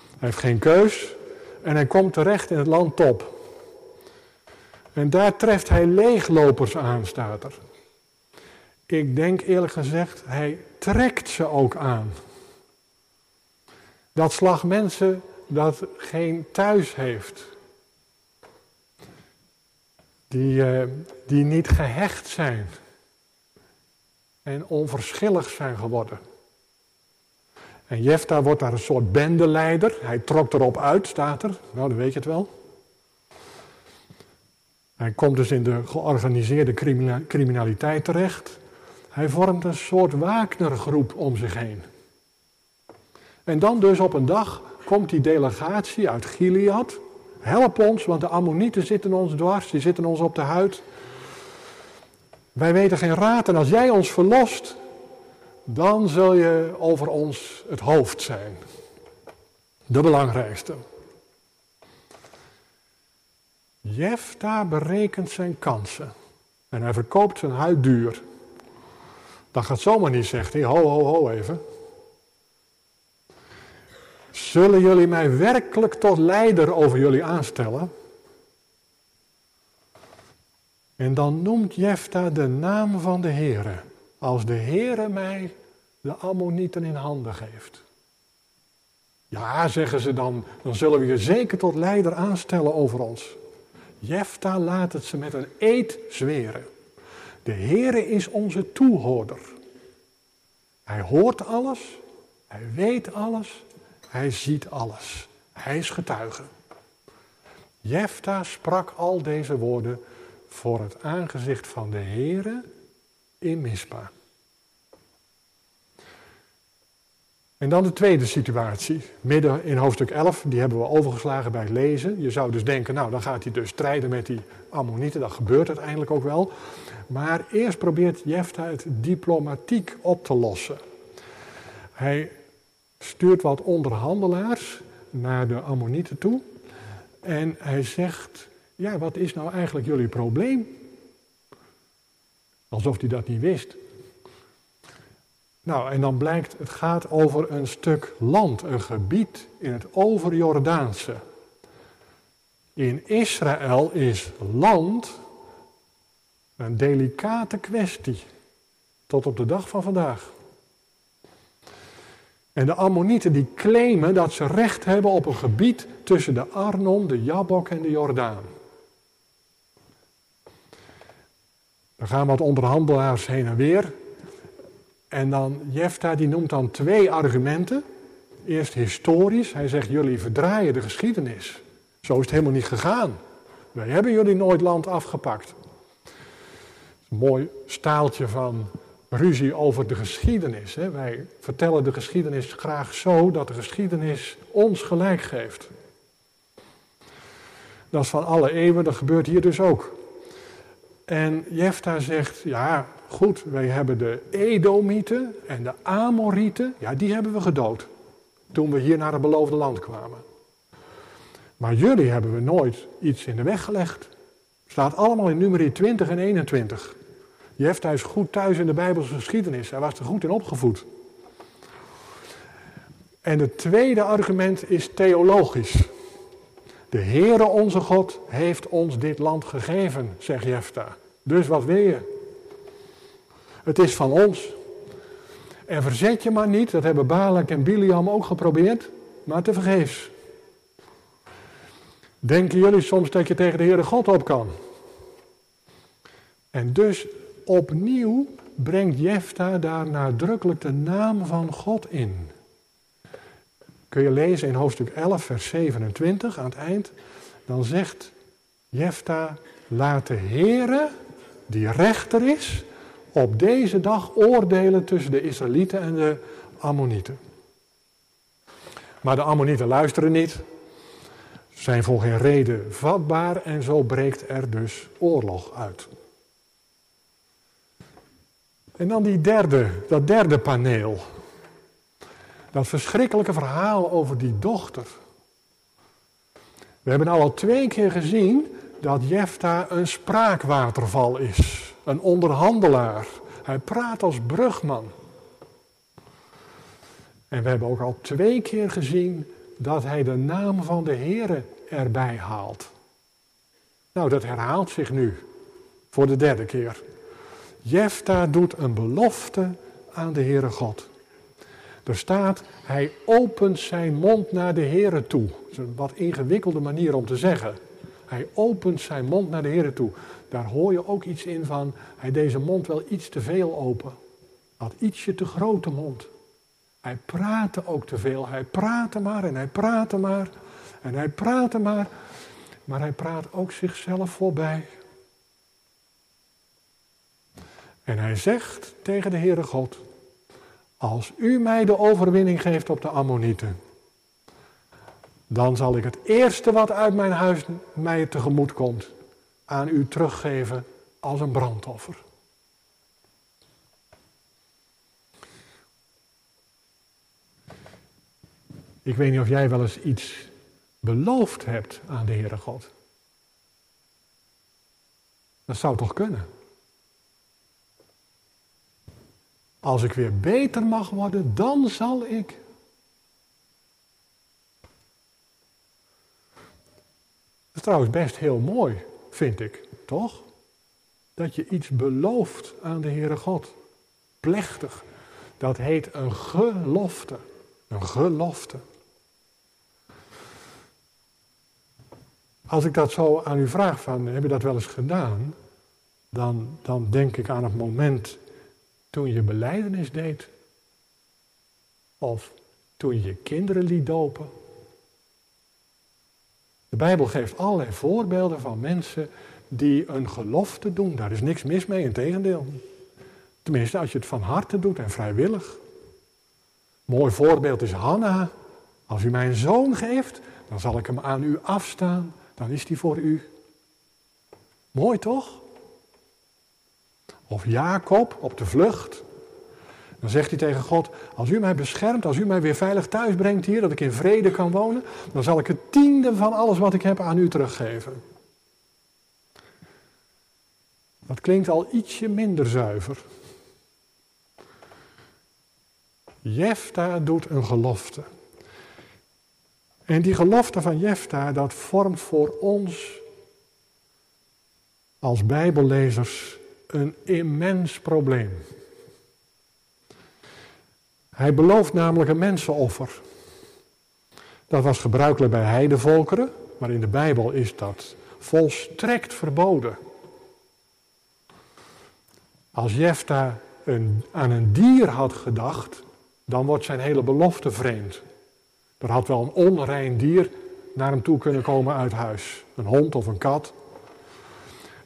Hij heeft geen keus. En hij komt terecht in het land Top. En daar treft hij leeglopers aan, staat er. Ik denk eerlijk gezegd, hij trekt ze ook aan. Dat slag mensen dat geen thuis heeft. Die, uh, die niet gehecht zijn. En onverschillig zijn geworden. En Jefta wordt daar een soort bendeleider. Hij trok erop uit, staat er. Nou, dan weet je het wel. Hij komt dus in de georganiseerde criminaliteit terecht. Hij vormt een soort Wagnergroep om zich heen. En dan dus op een dag komt die delegatie uit Gilead. Help ons, want de Ammonieten zitten ons dwars, die zitten ons op de huid. Wij weten geen raad en als jij ons verlost, dan zul je over ons het hoofd zijn. De belangrijkste. Jefta berekent zijn kansen. En hij verkoopt zijn huid duur. Dat gaat zomaar niet, zegt hij. Ho, ho, ho even. Zullen jullie mij werkelijk tot leider over jullie aanstellen? En dan noemt Jefta de naam van de Heere. Als de Heere mij de Ammonieten in handen geeft. Ja, zeggen ze dan, dan zullen we je zeker tot leider aanstellen over ons. Jefta laat het ze met een eed zweren. De Heere is onze toehoorder. Hij hoort alles, hij weet alles, hij ziet alles. Hij is getuige. Jefta sprak al deze woorden voor het aangezicht van de Heere in Mispa. En dan de tweede situatie, midden in hoofdstuk 11, die hebben we overgeslagen bij het lezen. Je zou dus denken, nou dan gaat hij dus strijden met die Ammonieten, dat gebeurt uiteindelijk ook wel. Maar eerst probeert Jefta het diplomatiek op te lossen. Hij stuurt wat onderhandelaars naar de Ammonieten toe en hij zegt, ja wat is nou eigenlijk jullie probleem? Alsof hij dat niet wist. Nou, en dan blijkt, het gaat over een stuk land, een gebied in het overjordaanse. In Israël is land een delicate kwestie, tot op de dag van vandaag. En de Ammonieten die claimen dat ze recht hebben op een gebied tussen de Arnon, de Jabok en de Jordaan. Er gaan wat onderhandelaars heen en weer. En dan Jefta die noemt dan twee argumenten. Eerst historisch. Hij zegt jullie verdraaien de geschiedenis. Zo is het helemaal niet gegaan. Wij hebben jullie nooit land afgepakt. Een mooi staaltje van ruzie over de geschiedenis. Hè. Wij vertellen de geschiedenis graag zo dat de geschiedenis ons gelijk geeft. Dat is van alle eeuwen, dat gebeurt hier dus ook. En Jefta zegt, ja, goed, wij hebben de Edomieten en de Amorieten, ja, die hebben we gedood. Toen we hier naar het beloofde land kwamen. Maar jullie hebben we nooit iets in de weg gelegd. Staat allemaal in nummer 20 en 21. Jefta is goed thuis in de Bijbelse geschiedenis. Hij was er goed in opgevoed. En het tweede argument is theologisch. De Heere onze God heeft ons dit land gegeven, zegt Jefta. Dus wat wil je? Het is van ons. En verzet je maar niet, dat hebben Balak en Biliam ook geprobeerd, maar te vergeefs. Denken jullie soms dat je tegen de Heere God op kan? En dus opnieuw brengt Jefta daar nadrukkelijk de naam van God in. Kun je lezen in hoofdstuk 11, vers 27 aan het eind. Dan zegt Jefta, laat de Heere, die rechter is, op deze dag oordelen tussen de Israëlieten en de Ammonieten. Maar de Ammonieten luisteren niet. zijn voor geen reden vatbaar en zo breekt er dus oorlog uit. En dan die derde, dat derde paneel. Dat verschrikkelijke verhaal over die dochter. We hebben al twee keer gezien dat Jefta een spraakwaterval is. Een onderhandelaar. Hij praat als brugman. En we hebben ook al twee keer gezien dat hij de naam van de Heere erbij haalt. Nou, dat herhaalt zich nu voor de derde keer. Jefta doet een belofte aan de Heere God. Er staat, hij opent zijn mond naar de Heere toe. Dat is een wat ingewikkelde manier om te zeggen. Hij opent zijn mond naar de Heere toe. Daar hoor je ook iets in van, hij deze mond wel iets te veel open. Had ietsje te grote mond. Hij praatte ook te veel. Hij praatte maar en hij praatte maar. En hij praatte maar. Maar hij praat ook zichzelf voorbij. En hij zegt tegen de Heere God, als u mij de overwinning geeft op de Ammonieten, dan zal ik het eerste wat uit mijn huis mij tegemoet komt, aan u teruggeven als een brandoffer. Ik weet niet of jij wel eens iets beloofd hebt aan de Heere God. Dat zou toch kunnen? Als ik weer beter mag worden, dan zal ik. Dat is trouwens best heel mooi, vind ik, toch? Dat je iets belooft aan de Heere God. Plechtig. Dat heet een gelofte. Een gelofte. Als ik dat zo aan u vraag van, heb je dat wel eens gedaan? Dan, dan denk ik aan het moment toen je beleidenis deed. Of toen je kinderen liet dopen. De Bijbel geeft allerlei voorbeelden van mensen die een gelofte doen. Daar is niks mis mee, in tegendeel. Tenminste, als je het van harte doet en vrijwillig. Mooi voorbeeld is Hanna. Als u mij een zoon geeft, dan zal ik hem aan u afstaan. Dan is die voor u. Mooi toch? Of Jacob op de vlucht. Dan zegt hij tegen God: Als u mij beschermt, als u mij weer veilig thuis brengt hier, dat ik in vrede kan wonen, dan zal ik het tiende van alles wat ik heb aan u teruggeven. Dat klinkt al ietsje minder zuiver. Jefta doet een gelofte. En die gelofte van Jefta, dat vormt voor ons als Bijbellezers een immens probleem. Hij belooft namelijk een mensenoffer. Dat was gebruikelijk bij heidevolkeren, maar in de Bijbel is dat volstrekt verboden. Als Jefta een, aan een dier had gedacht, dan wordt zijn hele belofte vreemd. Er had wel een onrein dier naar hem toe kunnen komen uit huis. Een hond of een kat.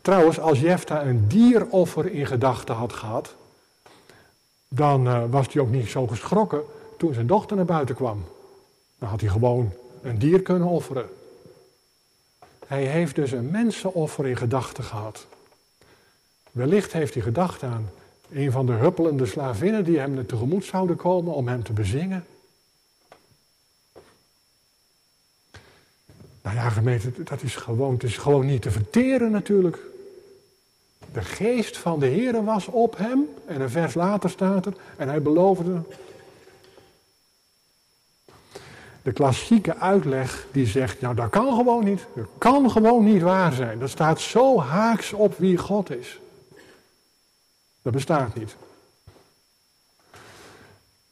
Trouwens, als Jefta een dieroffer in gedachten had gehad, dan uh, was hij ook niet zo geschrokken toen zijn dochter naar buiten kwam. Dan had hij gewoon een dier kunnen offeren. Hij heeft dus een mensenoffer in gedachten gehad. Wellicht heeft hij gedacht aan een van de huppelende slavinnen die hem tegemoet zouden komen om hem te bezingen. Nou ja, gemeente, dat is gewoon, het is gewoon niet te verteren natuurlijk. De geest van de Heer was op hem. En een vers later staat er. En hij beloofde. De klassieke uitleg die zegt, nou dat kan gewoon niet. Dat kan gewoon niet waar zijn. Dat staat zo haaks op wie God is. Dat bestaat niet.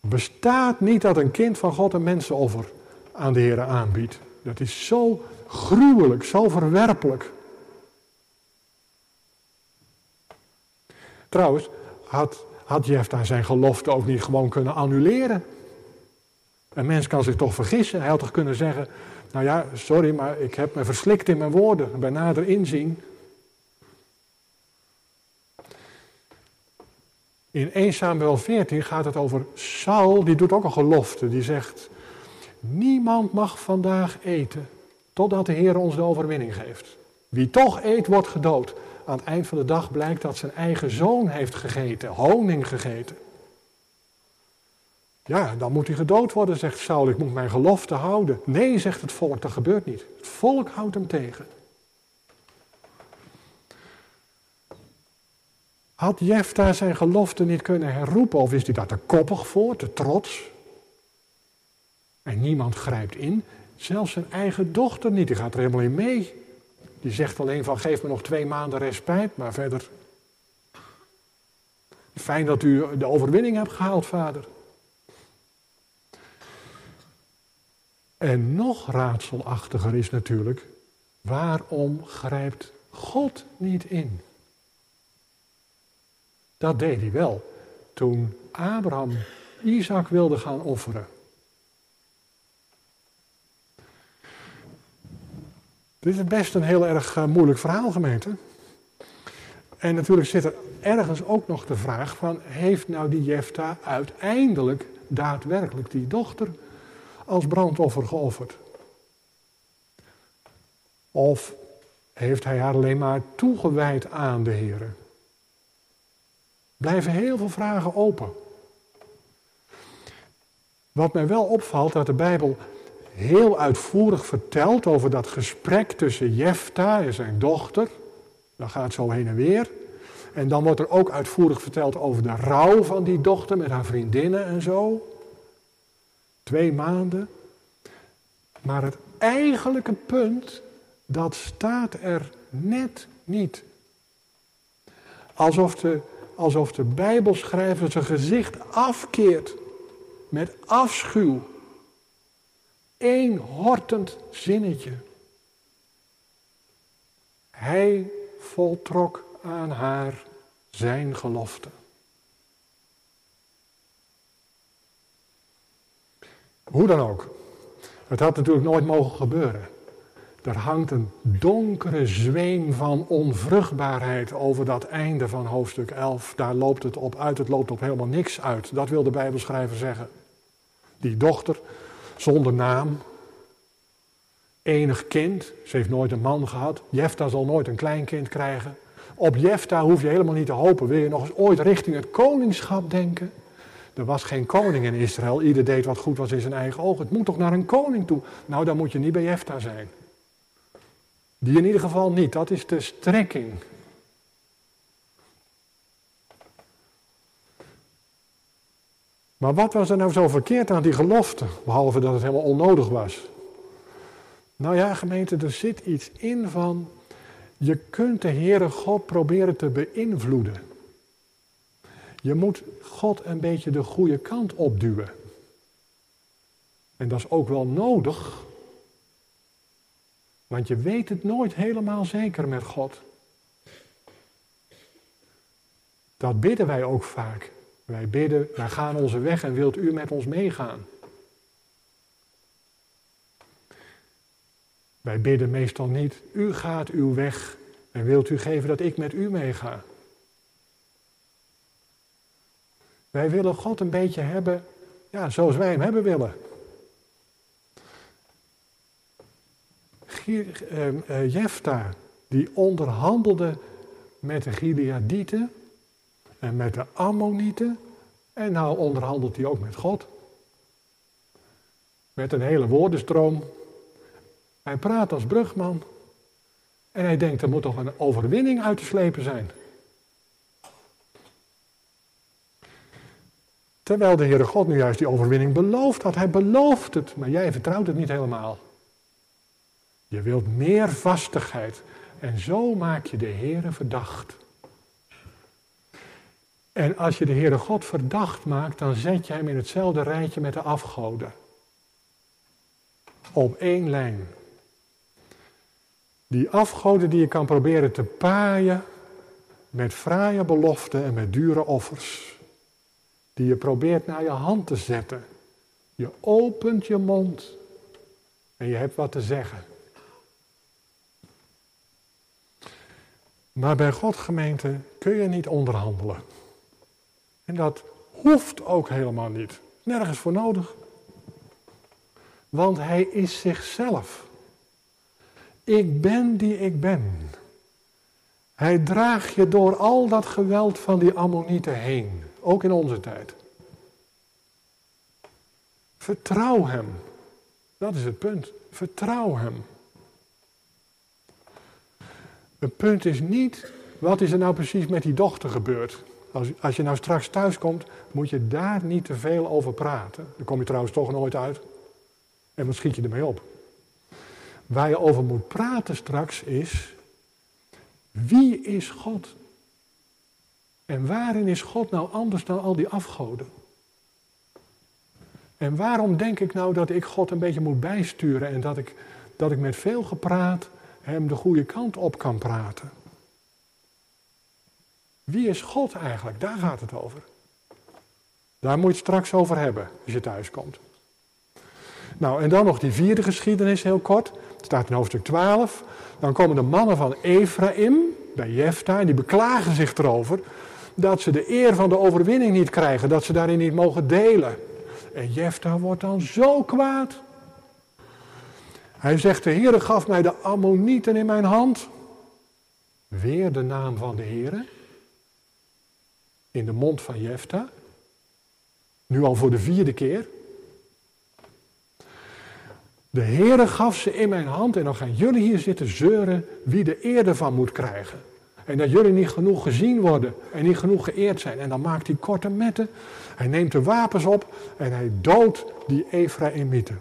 Bestaat niet dat een kind van God een mensenoffer aan de Heer aanbiedt. Dat is zo gruwelijk, zo verwerpelijk. Trouwens, had, had Jefta zijn gelofte ook niet gewoon kunnen annuleren? Een mens kan zich toch vergissen. Hij had toch kunnen zeggen, nou ja, sorry, maar ik heb me verslikt in mijn woorden. Bij nader inzien. In 1 Samuel 14 gaat het over Saul, die doet ook een gelofte. Die zegt, niemand mag vandaag eten Totdat de Heer ons de overwinning geeft. Wie toch eet, wordt gedood. Aan het eind van de dag blijkt dat zijn eigen zoon heeft gegeten, honing gegeten. Ja, dan moet hij gedood worden, zegt Saul. Ik moet mijn gelofte houden. Nee, zegt het volk, dat gebeurt niet. Het volk houdt hem tegen. Had Jefta zijn gelofte niet kunnen herroepen, of is hij daar te koppig voor, te trots? En niemand grijpt in, zelfs zijn eigen dochter niet, die gaat er helemaal in mee. Die zegt alleen van geef me nog twee maanden respijt, maar verder. Fijn dat u de overwinning hebt gehaald, vader. En nog raadselachtiger is natuurlijk, waarom grijpt God niet in? Dat deed hij wel toen Abraham Isaac wilde gaan offeren. Dit is best een heel erg eh, moeilijk verhaal, gemeente. En natuurlijk zit er ergens ook nog de vraag van, heeft nou die Jefta uiteindelijk daadwerkelijk die dochter als brandoffer geofferd? Of heeft hij haar alleen maar toegewijd aan de Heer? Blijven heel veel vragen open. Wat mij wel opvalt, dat de Bijbel heel uitvoerig vertelt over dat gesprek tussen Jefta en zijn dochter. Dat gaat zo heen en weer. En dan wordt er ook uitvoerig verteld over de rouw van die dochter met haar vriendinnen en zo. Twee maanden. Maar het eigenlijke punt, dat staat er net niet. Alsof de, alsof de Bijbelschrijver zijn gezicht afkeert met afschuw Eén hortend zinnetje. Hij voltrok aan haar zijn gelofte. Hoe dan ook. Het had natuurlijk nooit mogen gebeuren. Er hangt een donkere zweem van onvruchtbaarheid over dat einde van hoofdstuk 11. Daar loopt het op uit, het loopt op helemaal niks uit. Dat wil de Bijbelschrijver zeggen. Die dochter zonder naam. Enig kind, ze heeft nooit een man gehad. Jefta zal nooit een kleinkind krijgen. Op Jefta hoef je helemaal niet te hopen. Wil je nog eens ooit richting het koningschap denken? Er was geen koning in Israël. Ieder deed wat goed was in zijn eigen ogen. Het moet toch naar een koning toe? Nou, dan moet je niet bij Jefta zijn. Die in ieder geval niet. Dat is de strekking. Maar wat was er nou zo verkeerd aan die gelofte, behalve dat het helemaal onnodig was? Nou ja, gemeente, er zit iets in van, je kunt de Heere God proberen te beïnvloeden. Je moet God een beetje de goede kant opduwen. En dat is ook wel nodig, want je weet het nooit helemaal zeker met God. Dat bidden wij ook vaak. Wij bidden, wij gaan onze weg en wilt u met ons meegaan? Wij bidden meestal niet, u gaat uw weg en wilt u geven dat ik met u meega? Wij willen God een beetje hebben, ja, zoals wij hem hebben willen. Uh, Jefta, die onderhandelde met de Gileadieten en met de Ammonieten. En nou onderhandelt hij ook met God. Met een hele woordenstroom. Hij praat als brugman. En hij denkt, er moet toch een overwinning uit te slepen zijn. Terwijl de Heere God nu juist die overwinning belooft had. Hij belooft het, maar jij vertrouwt het niet helemaal. Je wilt meer vastigheid. En zo maak je de Heere verdacht. En als je de Heere God verdacht maakt, dan zet je hem in hetzelfde rijtje met de afgoden. Op één lijn. Die afgoden die je kan proberen te paaien met fraaie beloften en met dure offers. Die je probeert naar je hand te zetten. Je opent je mond en je hebt wat te zeggen. Maar bij God gemeente kun je niet onderhandelen. En dat hoeft ook helemaal niet. Nergens voor nodig. Want hij is zichzelf. Ik ben die ik ben. Hij draagt je door al dat geweld van die Ammonieten heen, ook in onze tijd. Vertrouw Hem. Dat is het punt. Vertrouw Hem. Het punt is niet, wat is er nou precies met die dochter gebeurd? Als, als je nou straks thuis komt, moet je daar niet te veel over praten. Daar kom je trouwens toch nooit uit. En wat schiet je ermee op? Waar je over moet praten straks is, wie is God? En waarin is God nou anders dan al die afgoden? En waarom denk ik nou dat ik God een beetje moet bijsturen en dat ik, dat ik met veel gepraat hem de goede kant op kan praten? Wie is God eigenlijk? Daar gaat het over. Daar moet je het straks over hebben als je thuis komt. Nou, en dan nog die vierde geschiedenis heel kort. Het staat in hoofdstuk 12. Dan komen de mannen van Ephraim bij Jefta en die beklagen zich erover dat ze de eer van de overwinning niet krijgen, dat ze daarin niet mogen delen. En Jefta wordt dan zo kwaad. Hij zegt, de Heere gaf mij de Ammonieten in mijn hand. Weer de naam van de Heere. In de mond van Jefta. Nu al voor de vierde keer. De Heere gaf ze in mijn hand en dan gaan jullie hier zitten zeuren wie de eer ervan moet krijgen. En dat jullie niet genoeg gezien worden en niet genoeg geëerd zijn. En dan maakt hij korte metten. Hij neemt de wapens op en hij doodt die Ephraimieten.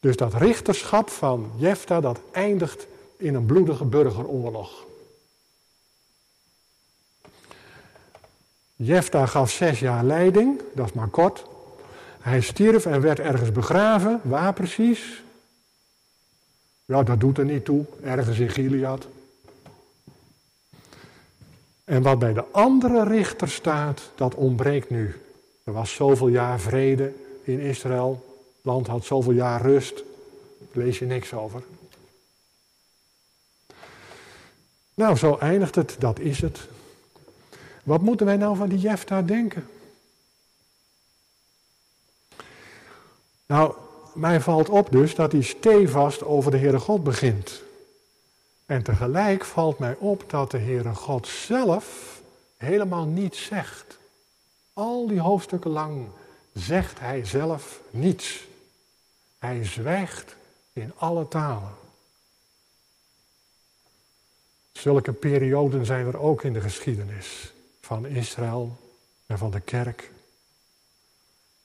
Dus dat richterschap van Jefta dat eindigt in een bloedige burgeroorlog. Jefta gaf zes jaar leiding, dat is maar kort. Hij stierf en werd ergens begraven. Waar precies? Ja, dat doet er niet toe. Ergens in Gilead. En wat bij de andere richter staat, dat ontbreekt nu. Er was zoveel jaar vrede in Israël. Het land had zoveel jaar rust. Daar lees je niks over. Nou, zo eindigt het. Dat is het. Wat moeten wij nou van die Jefta denken? Nou, mij valt op dus dat hij stevast over de Heere God begint. En tegelijk valt mij op dat de Heere God zelf helemaal niets zegt. Al die hoofdstukken lang zegt hij zelf niets. Hij zwijgt in alle talen. Zulke perioden zijn er ook in de geschiedenis van Israël en van de kerk.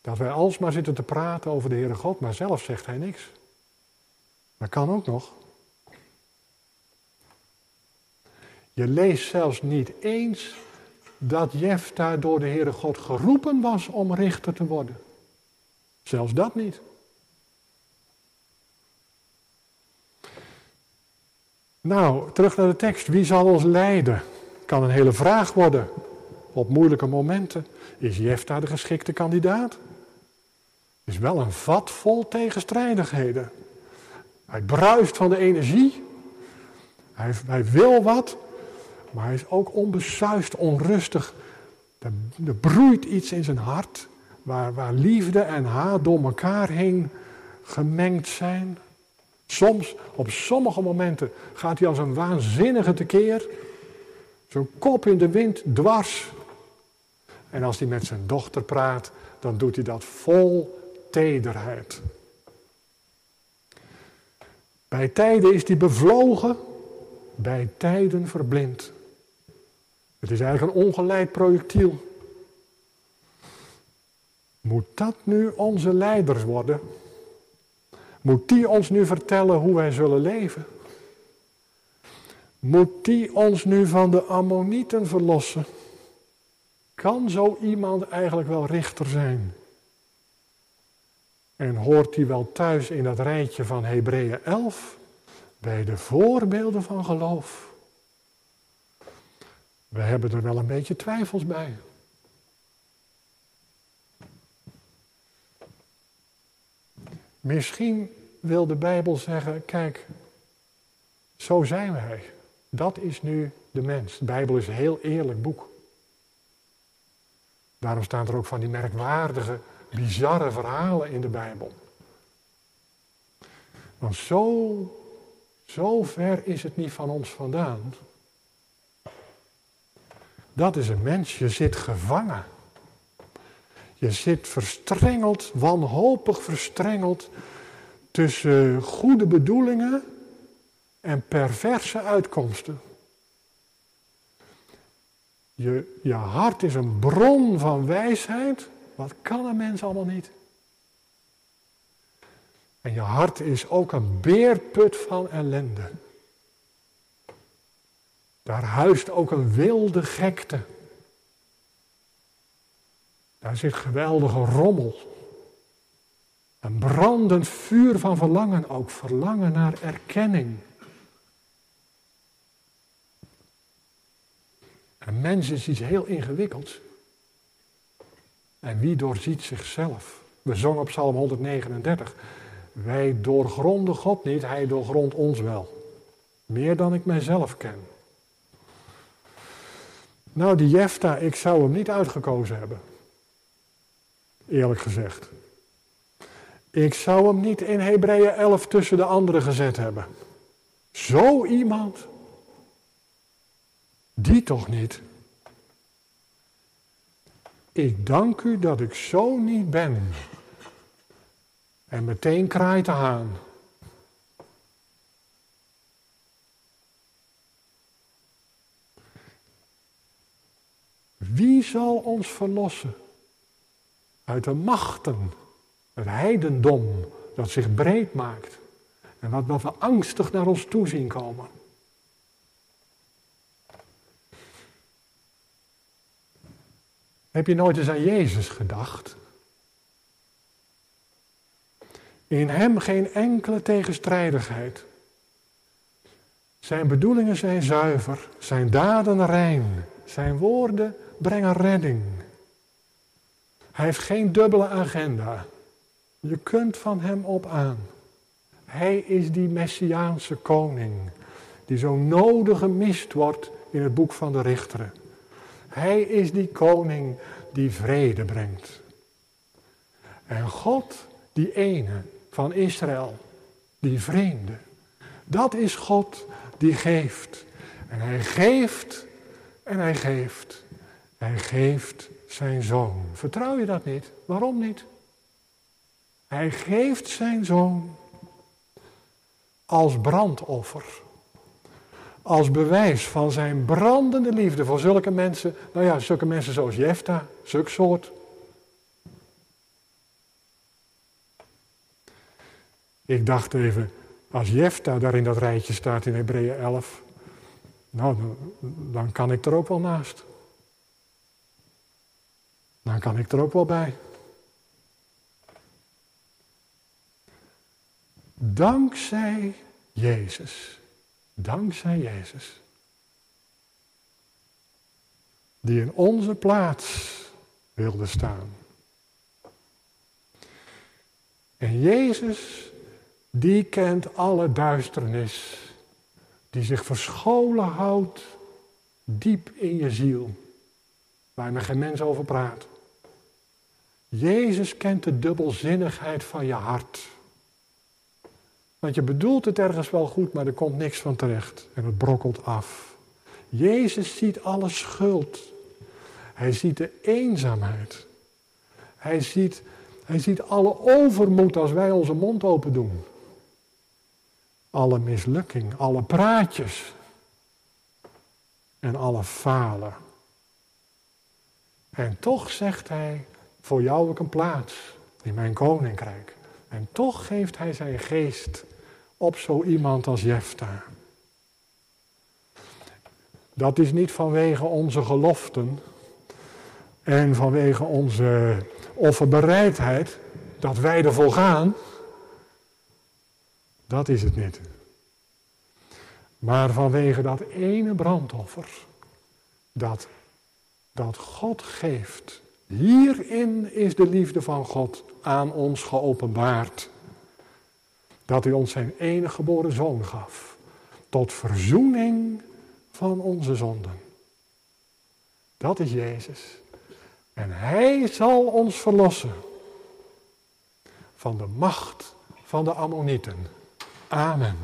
Dat wij alsmaar zitten te praten over de Heere God, maar zelf zegt hij niks. Dat kan ook nog. Je leest zelfs niet eens dat Jefta door de Heere God geroepen was om richter te worden. Zelfs dat niet. Nou, terug naar de tekst. Wie zal ons leiden? Kan een hele vraag worden op moeilijke momenten. Is Jefta de geschikte kandidaat? is wel een vat vol tegenstrijdigheden. Hij bruist van de energie. Hij, hij wil wat. Maar hij is ook onbesuist, onrustig. Er, broeit iets in zijn hart. Waar, waar liefde en haat door elkaar heen gemengd zijn. Soms, op sommige momenten, gaat hij als een waanzinnige tekeer. Zo'n kop in de wind, dwars. En als hij met zijn dochter praat, dan doet hij dat vol tederheid. Bij tijden is hij bevlogen, bij tijden verblind. Het is eigenlijk een ongeleid projectiel. Moet dat nu onze leiders worden? Moet die ons nu vertellen hoe wij zullen leven? Moet die ons nu van de Ammonieten verlossen? Kan zo iemand eigenlijk wel richter zijn? En hoort die wel thuis in dat rijtje van Hebreeën 11? Bij de voorbeelden van geloof. We hebben er wel een beetje twijfels bij. Misschien wil de Bijbel zeggen, kijk, zo zijn wij. Dat is nu de mens. De Bijbel is een heel eerlijk boek. Daarom staan er ook van die merkwaardige bizarre verhalen in de Bijbel. Want zo, zo ver is het niet van ons vandaan. Dat is een mens, je zit gevangen. Je zit verstrengeld, wanhopig verstrengeld tussen goede bedoelingen en perverse uitkomsten. Je, je hart is een bron van wijsheid. Wat kan een mens allemaal niet? En je hart is ook een beerput van ellende. Daar huist ook een wilde gekte. Daar zit geweldige rommel. Een brandend vuur van verlangen ook, verlangen naar erkenning. Een mens is iets heel ingewikkelds. En wie doorziet zichzelf? We zongen op Psalm 139. Wij doorgronden God niet, Hij doorgrondt ons wel. Meer dan ik mijzelf ken. Nou, die Jefta, ik zou hem niet uitgekozen hebben. Eerlijk gezegd. Ik zou hem niet in Hebreeën 11 tussen de anderen gezet hebben. Zo iemand. Die toch niet. Ik dank u dat ik zo niet ben. En meteen kraait de haan. Wie zal ons verlossen uit de machten, het heidendom dat zich breed maakt en wat, we angstig naar ons toe zien komen? Heb je nooit eens aan Jezus gedacht? In hem geen enkele tegenstrijdigheid. Zijn bedoelingen zijn zuiver, zijn daden rein, zijn woorden brengen redding. Hij heeft geen dubbele agenda. Je kunt van hem op aan. Hij is die messiaanse koning, die zo nodig gemist wordt in het boek van de Richteren. Hij is die koning die vrede brengt. En God, die ene van Israël, die vreemde, dat is God die geeft. En hij geeft en hij geeft. Hij geeft zijn zoon. Vertrouw je dat niet? Waarom niet? Hij geeft zijn zoon als brandoffer. Als bewijs van zijn brandende liefde voor zulke mensen. Nou ja, zulke mensen zoals Jefta, zulk soort. Ik dacht even, als Jefta daar in dat rijtje staat in Hebreeën 11, nou, dan kan ik er ook wel naast. Dan kan ik er ook wel bij. Dankzij Jezus. Dankzij Jezus. Die in onze plaats wilde staan. En Jezus, die kent alle duisternis, die zich verscholen houdt diep in je ziel, waar men geen mens over praat. Jezus kent de dubbelzinnigheid van je hart. Want je bedoelt het ergens wel goed, maar er komt niks van terecht. En het brokkelt af. Jezus ziet alle schuld. Hij ziet de eenzaamheid. Hij ziet, hij ziet alle overmoed als wij onze mond open doen. Alle mislukking, alle praatjes. En alle falen. En toch zegt hij, voor jou ook een plaats in mijn koninkrijk. En toch geeft hij zijn geest op zo iemand als Jefta. Dat is niet vanwege onze geloften en vanwege onze offerbereidheid dat wij ervoor gaan. Dat is het niet. Maar vanwege dat ene brandoffer dat, dat God geeft Hierin is de liefde van God aan ons geopenbaard. Dat hij ons zijn enige geboren zoon gaf. Tot verzoening van onze zonden. Dat is Jezus. En hij zal ons verlossen van de macht van de Ammonieten. Amen.